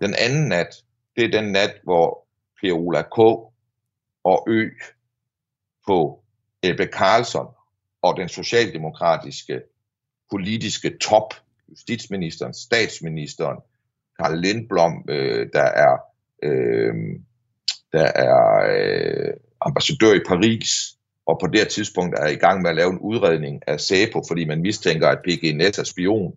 Speaker 5: Den anden nat, det er den nat, hvor Per Ola K. og Ø på Ebbe Carlson og den socialdemokratiske politiske top, justitsministeren, statsministeren, Karl Lindblom, øh, der er, øh, der er øh, ambassadør i Paris, og på det her tidspunkt er i gang med at lave en udredning af SAPO, fordi man mistænker, at PGNS er spion.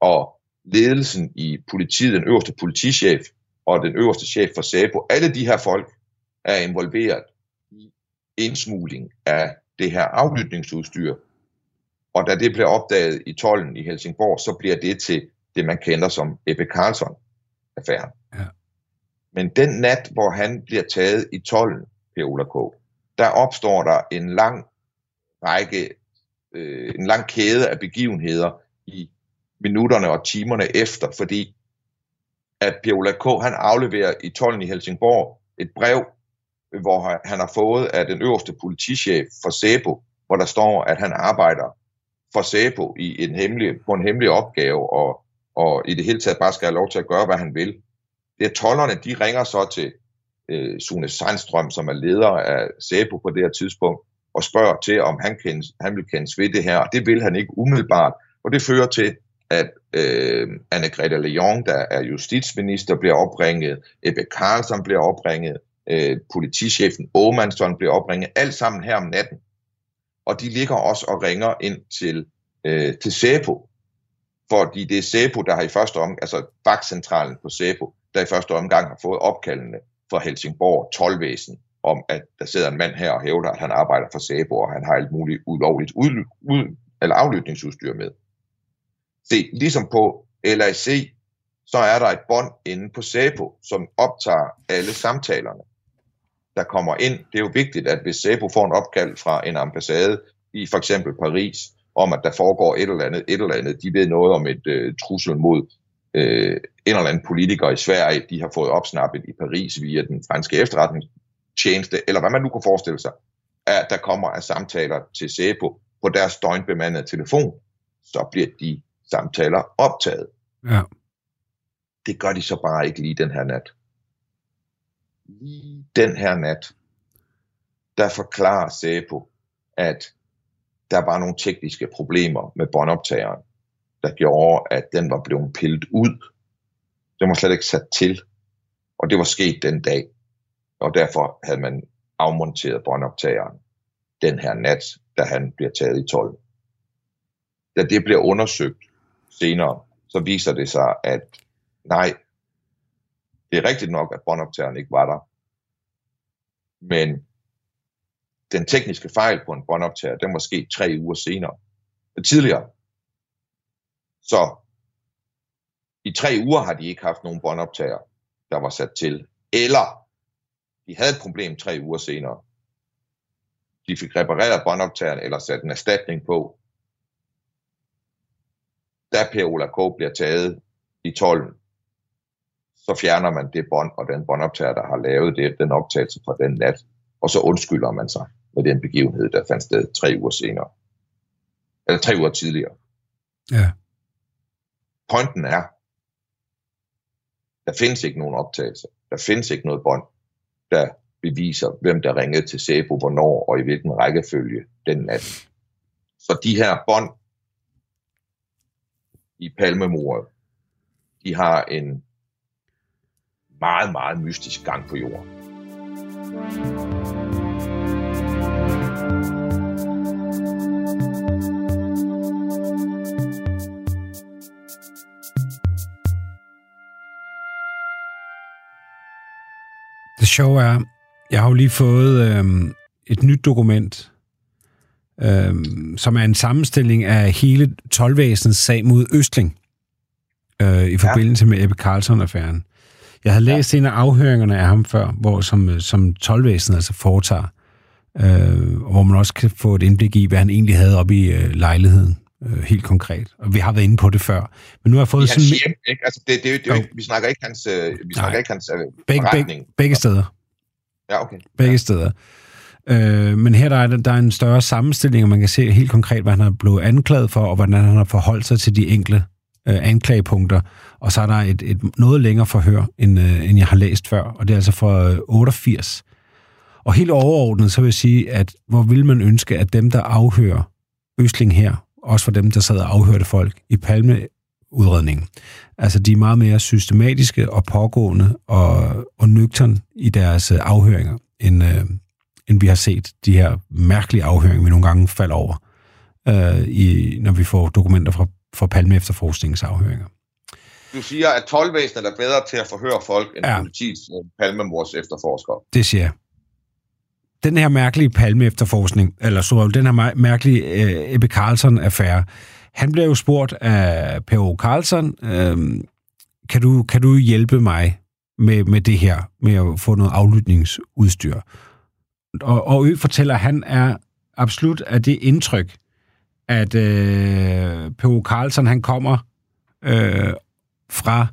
Speaker 5: Og ledelsen i politiet, den øverste politichef og den øverste chef for SAPO, alle de her folk er involveret i indsmugling af det her aflytningsudstyr. Og da det bliver opdaget i tollen i Helsingborg, så bliver det til det, man kender som Ebbe Carlson-affæren.
Speaker 1: Ja.
Speaker 5: Men den nat, hvor han bliver taget i tollen, Per K., der opstår der en lang række, øh, en lang kæde af begivenheder i minutterne og timerne efter, fordi at Per K. han afleverer i tollen i Helsingborg et brev, hvor han har fået af den øverste politichef for SEPO, hvor der står, at han arbejder for Sæbo i en hemmelig, på en hemmelig opgave, og, og i det hele taget bare skal have lov til at gøre, hvad han vil. Det er tollerne, de ringer så til øh, Sune Sandstrøm, som er leder af Sæbo på det her tidspunkt, og spørger til, om han, kendes, han vil kendes ved det her, og det vil han ikke umiddelbart. Og det fører til, at øh, Anne-Grethe Leon, der er justitsminister, bliver opringet, Ebbe Carlson bliver opringet, øh, politichefen Åmansson bliver opringet, alt sammen her om natten. Og de ligger også og ringer ind til, øh, til SEPO, fordi det er SEPO, der har i første omgang, altså vagtcentralen på SEPO, der i første omgang har fået opkaldene fra Helsingborg 12-væsen om, at der sidder en mand her og hævder, at han arbejder for SEPO, og han har alt muligt ulovligt ud, ud, eller aflytningsudstyr med. Se, ligesom på LAC, så er der et bånd inde på SEPO, som optager alle samtalerne, der kommer ind. Det er jo vigtigt, at hvis SEPO får en opkald fra en ambassade i for eksempel Paris, om at der foregår et eller andet, et eller andet, de ved noget om et øh, trussel mod øh, en eller anden politiker i Sverige, de har fået opsnappet i Paris via den franske efterretningstjeneste, eller hvad man nu kan forestille sig, at der kommer af samtaler til SEPO på deres døgnbemandede telefon, så bliver de samtaler optaget.
Speaker 1: Ja.
Speaker 5: Det gør de så bare ikke lige den her nat. Lige den her nat, der forklarer SEPO, at der var nogle tekniske problemer med båndoptageren, der gjorde, at den var blevet pillet ud. Den var slet ikke sat til, og det var sket den dag, og derfor havde man afmonteret båndoptageren den her nat, da han bliver taget i 12. Da det bliver undersøgt senere, så viser det sig, at nej, det er rigtigt nok, at båndoptageren ikke var der, men den tekniske fejl på en båndoptager, den var sket tre uger senere, tidligere. Så i tre uger har de ikke haft nogen båndoptager, der var sat til. Eller de havde et problem tre uger senere. De fik repareret båndoptageren eller sat en erstatning på. Da Per Ola K. bliver taget i 12, så fjerner man det bånd og den båndoptager, der har lavet det, den optagelse fra den nat, og så undskylder man sig med den begivenhed, der fandt sted tre uger senere. Eller tre uger tidligere.
Speaker 1: Ja.
Speaker 5: Pointen er, der findes ikke nogen optagelse. Der findes ikke noget bånd, der beviser, hvem der ringede til Sebo, hvornår og i hvilken rækkefølge den nat. Så de her bånd i palmemordet, de har en meget, meget mystisk gang på jorden.
Speaker 1: Det sjove er, jeg har jo lige fået øh, et nyt dokument, øh, som er en sammenstilling af hele 12 sag mod Østling øh, i forbindelse ja. med Ebbe Carlson-affæren. Jeg havde læst ja. en af afhøringerne af ham før, hvor som, som 12 altså foretager, øh, hvor man også kan få et indblik i, hvad han egentlig havde oppe i øh, lejligheden øh, helt konkret. Og vi har været inde på det før. Men nu har jeg fået
Speaker 5: sådan... Hjem, ikke? Altså, det, det, det, det, vi snakker ikke hans, øh, vi snakker ikke hans øh,
Speaker 1: begge, begge, begge steder.
Speaker 5: Ja, okay.
Speaker 1: Begge
Speaker 5: ja.
Speaker 1: steder. Øh, men her der er, der er en større sammenstilling, og man kan se helt konkret, hvad han har blevet anklaget for, og hvordan han har forholdt sig til de enkelte øh, anklagepunkter. Og så er der et, et noget længere forhør, end, øh, end jeg har læst før, og det er altså fra øh, 88. Og helt overordnet, så vil jeg sige, at hvor vil man ønske, at dem, der afhører Østling her, også for dem, der sad og afhørte folk i Palmeudredningen, altså de er meget mere systematiske og pågående og, og nøgtern i deres øh, afhøringer, end, øh, end vi har set de her mærkelige afhøringer, vi nogle gange falder over, øh, i, når vi får dokumenter fra, fra Palme efterforskningens afhøringer.
Speaker 5: Du siger, at 12 er bedre til at forhøre folk end ja. politiets øh, palmemors efterforskere.
Speaker 1: Det siger jeg. Den her mærkelige palme efterforskning, eller så den her mærkelige øh, Ebbe Carlson-affære, han bliver jo spurgt af Per Carlson, øh, kan, du, kan du hjælpe mig med, med det her, med at få noget aflytningsudstyr? Og, og Ø fortæller, at han er absolut af det indtryk, at øh, Per Carlson, han kommer øh, fra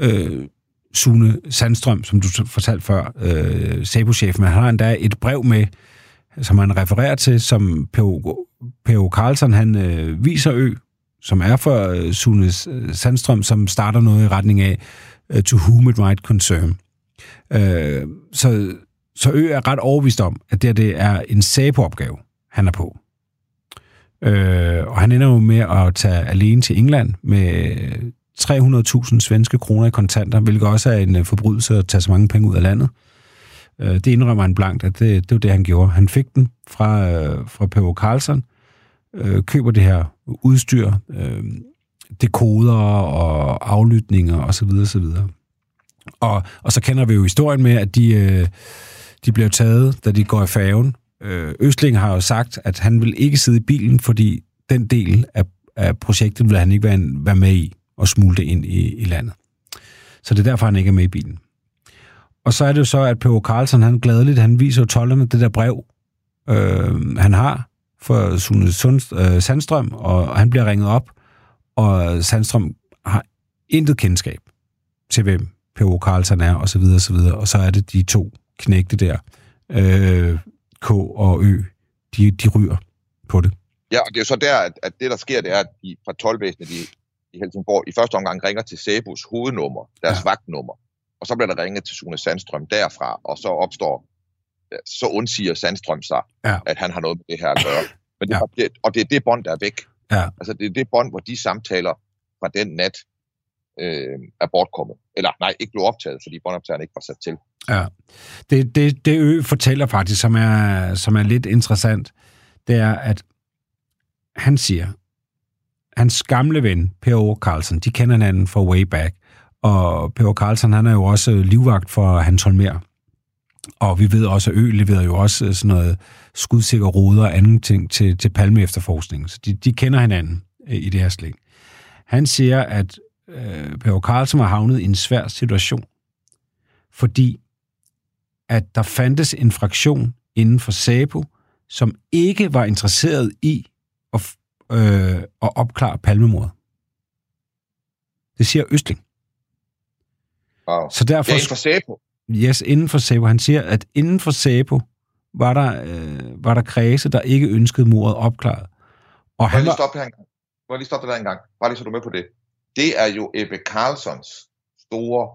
Speaker 1: øh, Sune Sandstrøm, som du fortalte før, øh, Sabo-chefen. Han har endda et brev med, som han refererer til, som P.O. Carlson, han øh, viser ø, som er for øh, Sune Sandstrøm, som starter noget i retning af øh, to whom it might concern. Øh, så, så Ø er ret overvist om, at det, det er en Sabo-opgave, han er på. Øh, og han ender jo med at tage alene til England med 300.000 svenske kroner i kontanter, hvilket også er en øh, forbrydelse at tage så mange penge ud af landet. Øh, det indrømmer han blankt, at det, det var det, han gjorde. Han fik den fra, øh, fra P.O. Carlson, køber det her udstyr, dekoder og aflytninger osv. videre Og, og så kender vi jo historien med, at de, de bliver taget, da de går i færgen. Østling har jo sagt, at han vil ikke sidde i bilen, fordi den del af, af projektet vil han ikke være, være med i og smule det ind i, i landet. Så det er derfor, han ikke er med i bilen. Og så er det jo så, at P.O. Carlsen, han gladeligt, han viser jo tollerne det der brev, øh, han har for Sune Sund, øh, Sandstrøm, og han bliver ringet op, og Sandstrøm har intet kendskab til, hvem P.O. Carlsen er, og så videre, og så videre. Og så er det de to knægte der, øh, K og Ø, de, de ryger på det.
Speaker 5: Ja, og det er jo så der, at, at det, der sker, det er, at de fra tolvvæsenet de i Helsingborg i første omgang ringer til Sæbus hovednummer, deres ja. vagtnummer, og så bliver der ringet til Sune Sandstrøm derfra, og så opstår, så undsiger Sandstrøm sig, ja. at han har noget med det her at gøre. Men det, ja. det, og det er det bånd, der er væk. Ja. Altså det er det bånd, hvor de samtaler fra den nat øh, er bortkommet. Eller nej, ikke blev optaget, fordi båndoptageren ikke var sat til.
Speaker 1: Ja. Det, det, det Ø fortæller faktisk, som er, som er lidt interessant, det er, at han siger, hans gamle ven, Per Carlsen, de kender hinanden fra way back. Og Per Carlsen, han er jo også livvagt for Hans Holmer. Og vi ved også, at Ø leverer jo også sådan noget skudsikker ruder og anden ting til, til Palme efterforskningen. Så de, de kender hinanden øh, i det her slæng. Han siger, at øh, Per Carlsen har havnet i en svær situation, fordi at der fandtes en fraktion inden for SAPO, som ikke var interesseret i at, øh, at opklare palmemordet. Det siger Østling.
Speaker 5: Wow. Så derfor, ja, inden for SAPO?
Speaker 1: Yes, inden for SAPO. Han siger, at inden for SAPO var der, øh, var der kredse, der ikke ønskede mordet opklaret.
Speaker 5: Og han lige stoppe her en gang. Må jeg lige stoppe der en gang? Bare lige så du er med på det. Det er jo Ebbe Carlsons store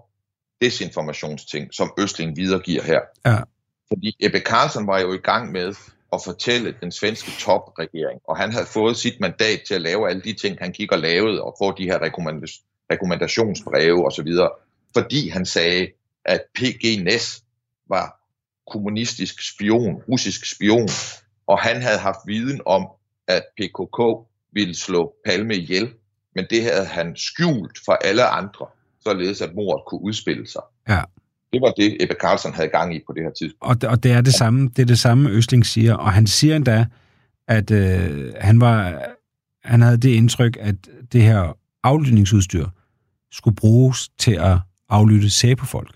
Speaker 5: desinformationsting, som Østling videregiver her. Ja. Fordi Ebbe Carlson var jo i gang med at fortælle den svenske topregering, og han havde fået sit mandat til at lave alle de ting, han gik og lavede, og få de her rekommendationsbreve osv., fordi han sagde, at PG Næs var kommunistisk spion, russisk spion, og han havde haft viden om, at PKK ville slå Palme ihjel, men det havde han skjult for alle andre således at mordet kunne udspille sig. Ja. Det var det, Ebbe Carlsen havde gang i på det her tidspunkt.
Speaker 1: Og det, og det er det samme, det er det samme, Østling siger, og han siger endda, at øh, han var, han havde det indtryk, at det her aflytningsudstyr skulle bruges til at aflytte sæbefolk.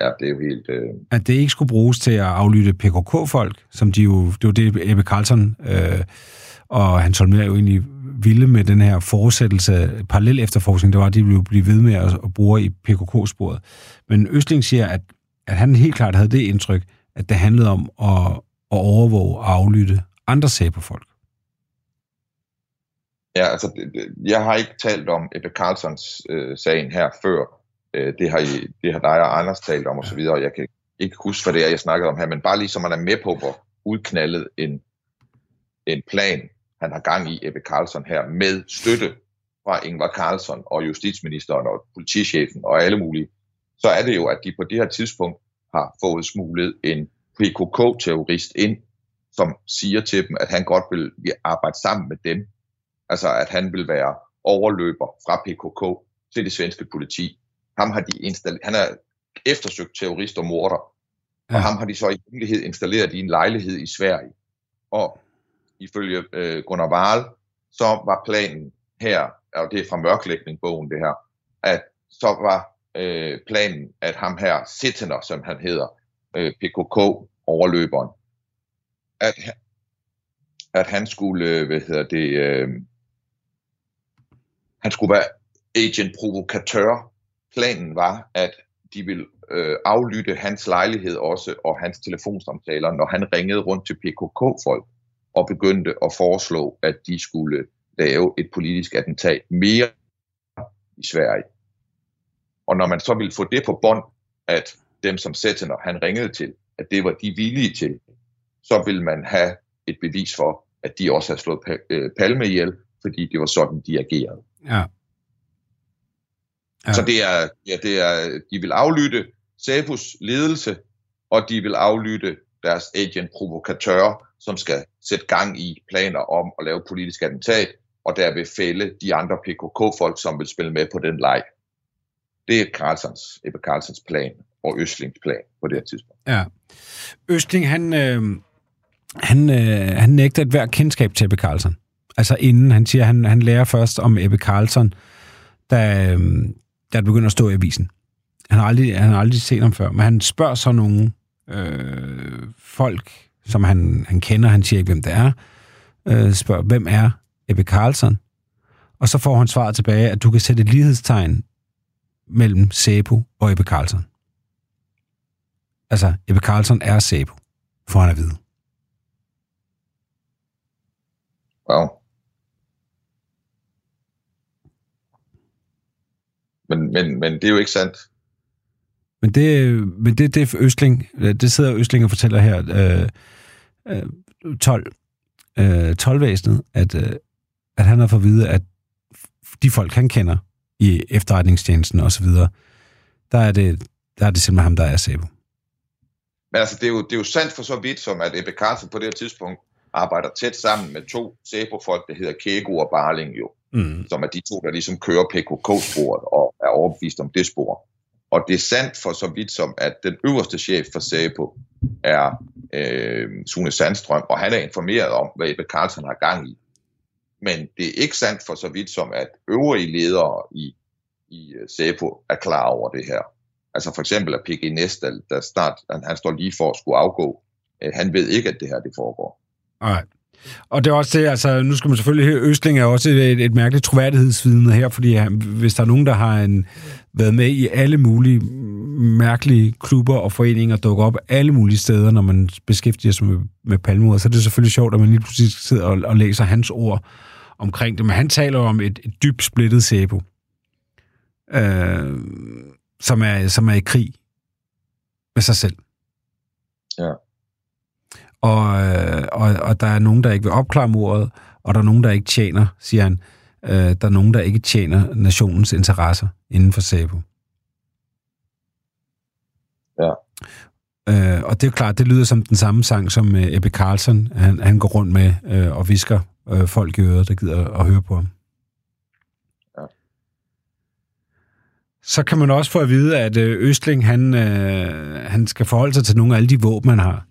Speaker 5: Ja, det er jo helt... Øh...
Speaker 1: At det ikke skulle bruges til at aflytte PKK-folk, som de jo... Det var det, Ebbe Carlsen øh, og Hans Holmer jo egentlig ville med den her fortsættelse, parallel efterforskning, det var, at de ville blive ved med at, at bruge i PKK-sporet. Men Østling siger, at, at han helt klart havde det indtryk, at det handlede om at, at overvåge og aflytte andre sager på folk.
Speaker 5: Ja, altså, jeg har ikke talt om Ebbe Carlsons øh, sagen her før. Øh, det, har I, det har dig og Anders talt om osv., og jeg kan ikke huske, hvad det er, jeg snakkede om her, men bare lige så man er med på, hvor udknaldet en, en plan han har gang i, Ebbe Carlson her, med støtte fra Ingvar Carlson og justitsministeren og politichefen og alle mulige, så er det jo, at de på det her tidspunkt har fået smuglet en PKK-terrorist ind, som siger til dem, at han godt vil arbejde sammen med dem. Altså, at han vil være overløber fra PKK til det svenske politi. Ham har de installeret, han er eftersøgt terrorist og morder, ja. og ham har de så i hemmelighed installeret i en lejlighed i Sverige. Og ifølge øh, Gunnar Wahl, så var planen her, og det er fra mørklægning-bogen det her, at så var øh, planen, at ham her, Sittener, som han hedder, øh, PKK-overløberen, at, at han skulle, øh, hvad hedder det, øh, han skulle være agent provokatør. Planen var, at de ville øh, aflytte hans lejlighed også, og hans telefonsamtaler, når han ringede rundt til PKK-folk og begyndte at foreslå, at de skulle lave et politisk attentat mere i Sverige. Og når man så ville få det på bånd, at dem som Settener han ringede til, at det var de villige til, så vil man have et bevis for, at de også har slået øh, Palme ihjel, fordi det var sådan, de agerede.
Speaker 1: Ja.
Speaker 5: Ja. Så det er, ja, det er, de vil aflytte SAPUs ledelse, og de vil aflytte deres agent provokatører, som skal sætte gang i planer om at lave politisk attentat, og der vil fælde de andre PKK-folk, som vil spille med på den leg. Det er Carlsons, Ebbe Carlsons plan og Østlings plan på det her tidspunkt.
Speaker 1: Ja. Østling, han, øh, han, øh, han nægter et hver kendskab til Ebbe Carlson. Altså inden han siger, han, han lærer først om Ebbe Carlson, da, øh, da det begynder at stå i avisen. Han har aldrig, han har aldrig set ham før, men han spørger så nogen, øh, folk, som han, han kender, han siger ikke, hvem det er, øh, spørger, hvem er Ebbe Carlson? Og så får han svaret tilbage, at du kan sætte et lighedstegn mellem Sæbo og Ebbe Carlson. Altså, Ebbe Carlson er Sæbo, for han at vide.
Speaker 5: Wow. Men, men, men det er jo ikke sandt.
Speaker 1: Men det, men det, det er Østling, det sidder Østling og fortæller her, øh, øh, 12, øh, 12-væsenet, at, øh, at han har fået at vide, at de folk, han kender i efterretningstjenesten og så videre, der er det, der er det simpelthen ham, der er Sæbo.
Speaker 5: Men altså, det er, jo, det er jo sandt for så vidt, som at Ebbe Carlsen på det her tidspunkt arbejder tæt sammen med to SEPO-folk, der hedder Kego og Barling jo,
Speaker 1: Mm.
Speaker 5: som er de to, der ligesom kører PKK-sporet og er overbevist om det spor. Og det er sandt for så vidt som, at den øverste chef for SEPO er øh, Sune Sandstrøm, og han er informeret om, hvad Ebbe Carlsen har gang i. Men det er ikke sandt for så vidt som, at øvrige ledere i, i øh, er klar over det her. Altså for eksempel at P.G. Nestal, der snart, han, han står lige for at skulle afgå, øh, han ved ikke, at det her det foregår.
Speaker 1: Nej. Og det er også det, altså nu skal man selvfølgelig høre, Østling er også et, et mærkeligt troværdighedsvidende her, fordi han, hvis der er nogen, der har en, været med i alle mulige mærkelige klubber og foreninger, dukker op alle mulige steder, når man beskæftiger sig med, med palmemordet, så er det selvfølgelig sjovt, at man lige pludselig sidder og, og læser hans ord omkring det. Men han taler om et, et dybt splittet sæbo, øh, som, er, som er i krig med sig selv.
Speaker 5: Ja.
Speaker 1: Og, øh, og, og der er nogen, der ikke vil opklare mordet, og der er nogen, der ikke tjener, siger han. Øh, der er nogen, der ikke tjener nationens interesser inden for SABO.
Speaker 5: Ja.
Speaker 1: Øh, og det er klart, det lyder som den samme sang, som øh, Ebbe Carlson, han, han går rundt med øh, og visker øh, folk i øret, der gider at høre på ham.
Speaker 5: Ja.
Speaker 1: Så kan man også få at vide, at øh, Østling, han, øh, han skal forholde sig til nogle af alle de våben, han har.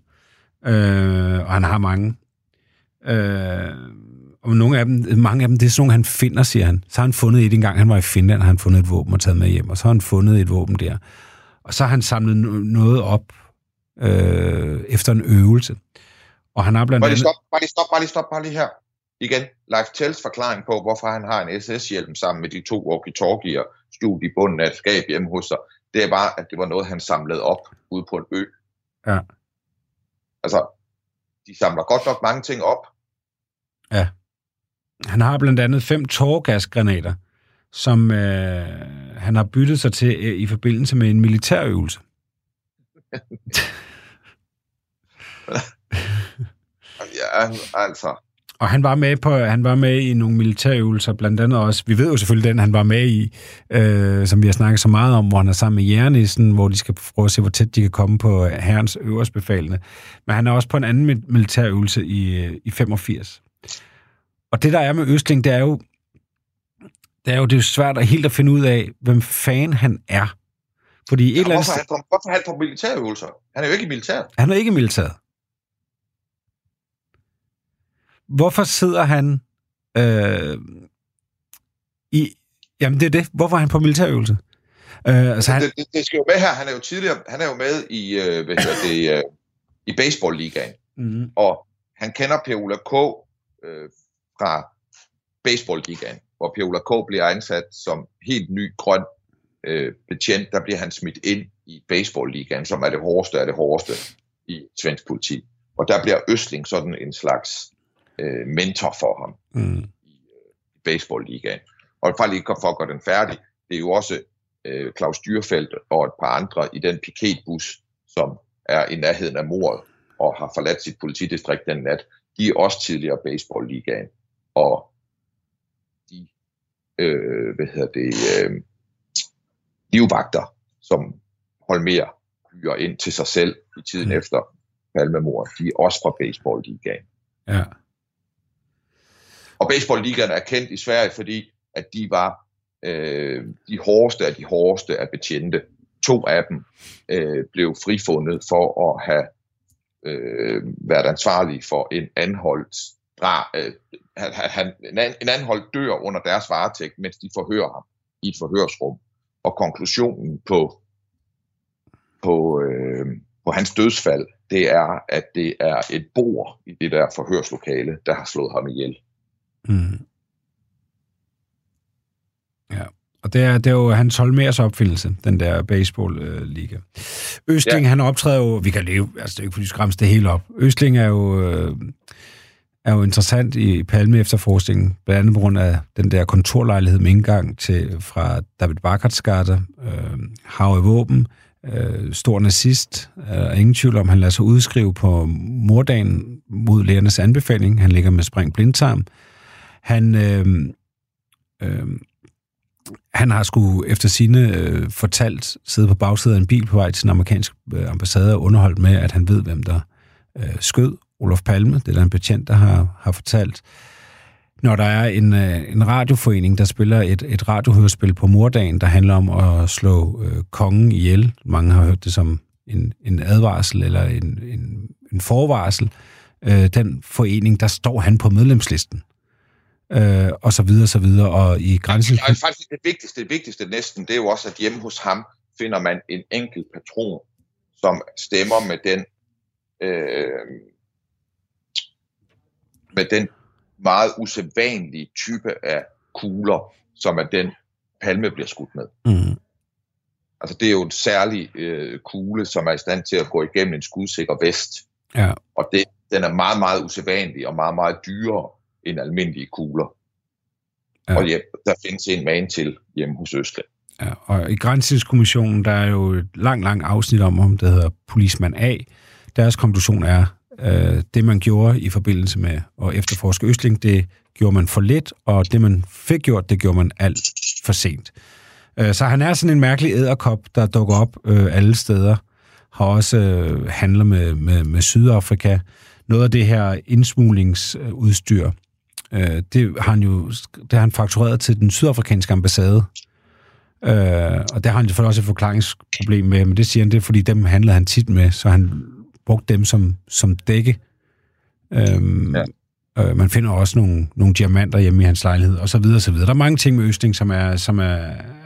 Speaker 1: Øh, og han har mange. Øh, og nogle af dem, mange af dem, det er sådan nogle, han finder, siger han. Så har han fundet et engang, han var i Finland, har han fundet et våben og taget med hjem, og så har han fundet et våben der. Og så har han samlet no- noget op øh, efter en øvelse. Og han har blandt
Speaker 5: Bare
Speaker 1: andet...
Speaker 5: stop, bare lige stop, bare lige stop, bare lige her. Igen, Leif Tells forklaring på, hvorfor han har en SS-hjelm sammen med de to walkie-talkier skjult i bunden af et skab hjemme hos sig, det er bare, at det var noget, han samlede op ude på en ø.
Speaker 1: Ja.
Speaker 5: Altså, de samler godt nok mange ting op.
Speaker 1: Han har blandt andet fem tårgasgranater, som øh, han har byttet sig til øh, i forbindelse med en militærøvelse.
Speaker 5: Ja, altså.
Speaker 1: Og han var med på, han var med i nogle militærøvelser, blandt andet også, vi ved jo selvfølgelig den, han var med i, øh, som vi har snakket så meget om, hvor han er sammen med Jernissen, hvor de skal prøve at se, hvor tæt de kan komme på herrens øverstbefalende. Men han er også på en anden mil- militærøvelse i, øh, i 85. Og det, der er med Østling, det er jo, det er jo, det er svært at helt at finde ud af, hvem fan han er. Fordi et
Speaker 5: Ja,
Speaker 1: eller andet
Speaker 5: hvorfor er han på militærøvelser? Han er jo ikke i militæret.
Speaker 1: han er ikke i militæret. Hvorfor sidder han øh, i... Jamen, det er det. Hvorfor er han på militærøvelse? Øh, altså, han,
Speaker 5: Det, det, det skal jo med her. Han er jo tidligere, han er jo med i, øh, hvad hedder det, øh, i baseballligaen.
Speaker 1: mm,
Speaker 5: Og han kender Per Ola K. Øh, fra baseballligaen, hvor Per Ola K. bliver ansat som helt ny grøn øh, betjent. Der bliver han smidt ind i baseballligaen, som er det hårdeste af det hårdeste i svensk politi. Og der bliver Østling sådan en slags øh, mentor for ham
Speaker 1: mm,
Speaker 5: i øh, baseballligaen. Og for lige for at gøre den færdig, det er jo også øh, Claus Dyrfeldt og et par andre i den piketbus, som er i nærheden af mordet og har forladt sit politidistrikt den nat, de er også tidligere baseballligaen. Og de, øh, hvad hedder det, øh, livvagter, som Holmer hyrer ind til sig selv i tiden mm. efter Palmemor, de er også fra baseballligaen.
Speaker 1: Ja.
Speaker 5: Og baseballligaen er kendt i Sverige, fordi at de var øh, de hårdeste af de hårdeste af betjente. To af dem øh, blev frifundet for at have øh, været ansvarlige for en anholdt dra, øh, han, en, en anholdt dør under deres varetægt, mens de forhører ham i et forhørsrum. Og konklusionen på, på, øh, på hans dødsfald, det er, at det er et bord i det der forhørslokale, der har slået ham ihjel.
Speaker 1: Mm. Ja, og det er, det er jo hans Holmers opfindelse, den der baseball-liga. Østling, ja. han optræder jo, vi kan leve, altså det er ikke fordi, vi det hele op. Østling er jo, øh, er jo interessant i Palme efterforskningen, blandt andet på grund af den der kontorlejlighed med indgang til, fra David Bakartsgata, øh, Hav i Våben, øh, stor nazist, øh, ingen tvivl om, han lader sig udskrive på mordagen mod lægernes anbefaling. Han ligger med spring blindtarm. Han, øh, øh, han har sgu efter sine øh, fortalt sidde på bagsædet af en bil på vej til den amerikanske øh, ambassade og underholdt med, at han ved, hvem der øh, skød Olof Palme. Det er der en betjent, der har, har fortalt. Når der er en, øh, en radioforening, der spiller et, et radiohørespil på mordagen, der handler om at slå øh, kongen ihjel. Mange har hørt det som en, en advarsel eller en, en, en forvarsel. Øh, den forening, der står han på medlemslisten øh, og så videre, så videre, og i grænsen...
Speaker 5: Ja, faktisk det vigtigste, det vigtigste næsten, det er jo også, at hjemme hos ham finder man en enkelt patron, som stemmer med den øh, med den meget usædvanlige type af kugler, som er den Palme bliver skudt med.
Speaker 1: Mm.
Speaker 5: Altså det er jo en særlig øh, kugle, som er i stand til at gå igennem en skudsikker vest.
Speaker 1: Ja.
Speaker 5: Og det, den er meget, meget usædvanlig og meget, meget dyrere end almindelige kugler. Ja. Og ja, der findes en man til hjemme hos Østland.
Speaker 1: Ja, og i Grænsningskommissionen, der er jo et langt, langt afsnit om, om det hedder Polismand A. Deres konklusion er, øh, det man gjorde i forbindelse med at efterforske Østling, det gjorde man for lidt, og det man fik gjort, det gjorde man alt for sent. Øh, så han er sådan en mærkelig æderkop, der dukker op øh, alle steder. Har også øh, handler med, med, med Sydafrika. Noget af det her indsmuglingsudstyr, Øh, det har han jo det har han faktureret til den sydafrikanske ambassade. Øh, og der har han selvfølgelig også et forklaringsproblem med, men det siger han, det er, fordi dem handlede han tit med, så han brugte dem som, som dække. Øh, ja. øh, man finder også nogle, nogle diamanter hjemme i hans lejlighed, og så videre, og så videre. Der er mange ting med Østing, som er, som er,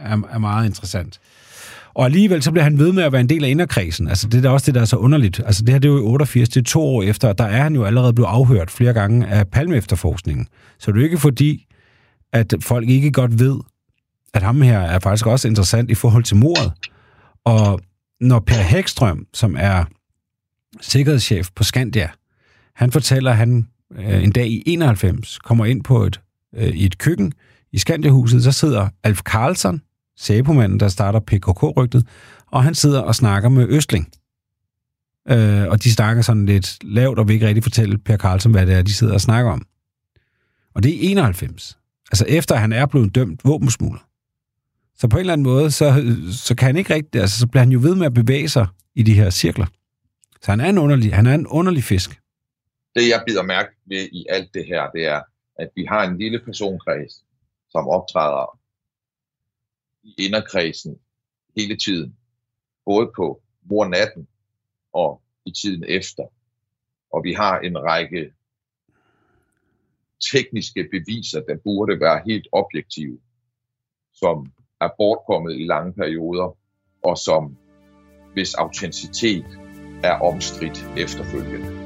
Speaker 1: er, er meget interessant. Og alligevel så bliver han ved med at være en del af inderkredsen. Altså det er også det, der er så underligt. Altså det her det er jo i 88, det er to år efter, og der er han jo allerede blevet afhørt flere gange af Palme-efterforskningen. Så det er jo ikke fordi, at folk ikke godt ved, at ham her er faktisk også interessant i forhold til mordet. Og når Per Hækstrøm, som er sikkerhedschef på Skandia, han fortæller, at han øh, en dag i 91 kommer ind på et, øh, i et køkken i Skandiahuset, så sidder Alf Karlsson, Sæbomanden, der starter PKK-rygtet, og han sidder og snakker med Østling. Øh, og de snakker sådan lidt lavt, og vil ikke rigtig fortælle Per Carlsen, hvad det er, de sidder og snakker om. Og det er 91. Altså efter han er blevet dømt våbensmugler. Så på en eller anden måde, så, så kan han ikke rigtig, altså så bliver han jo ved med at bevæge sig i de her cirkler. Så han er en underlig, han er en underlig fisk.
Speaker 5: Det jeg bider mærke ved i alt det her, det er, at vi har en lille personkreds, som optræder i inderkredsen hele tiden. Både på mornatten og i tiden efter. Og vi har en række tekniske beviser, der burde være helt objektive, som er bortkommet i lange perioder, og som hvis autenticitet er omstridt efterfølgende.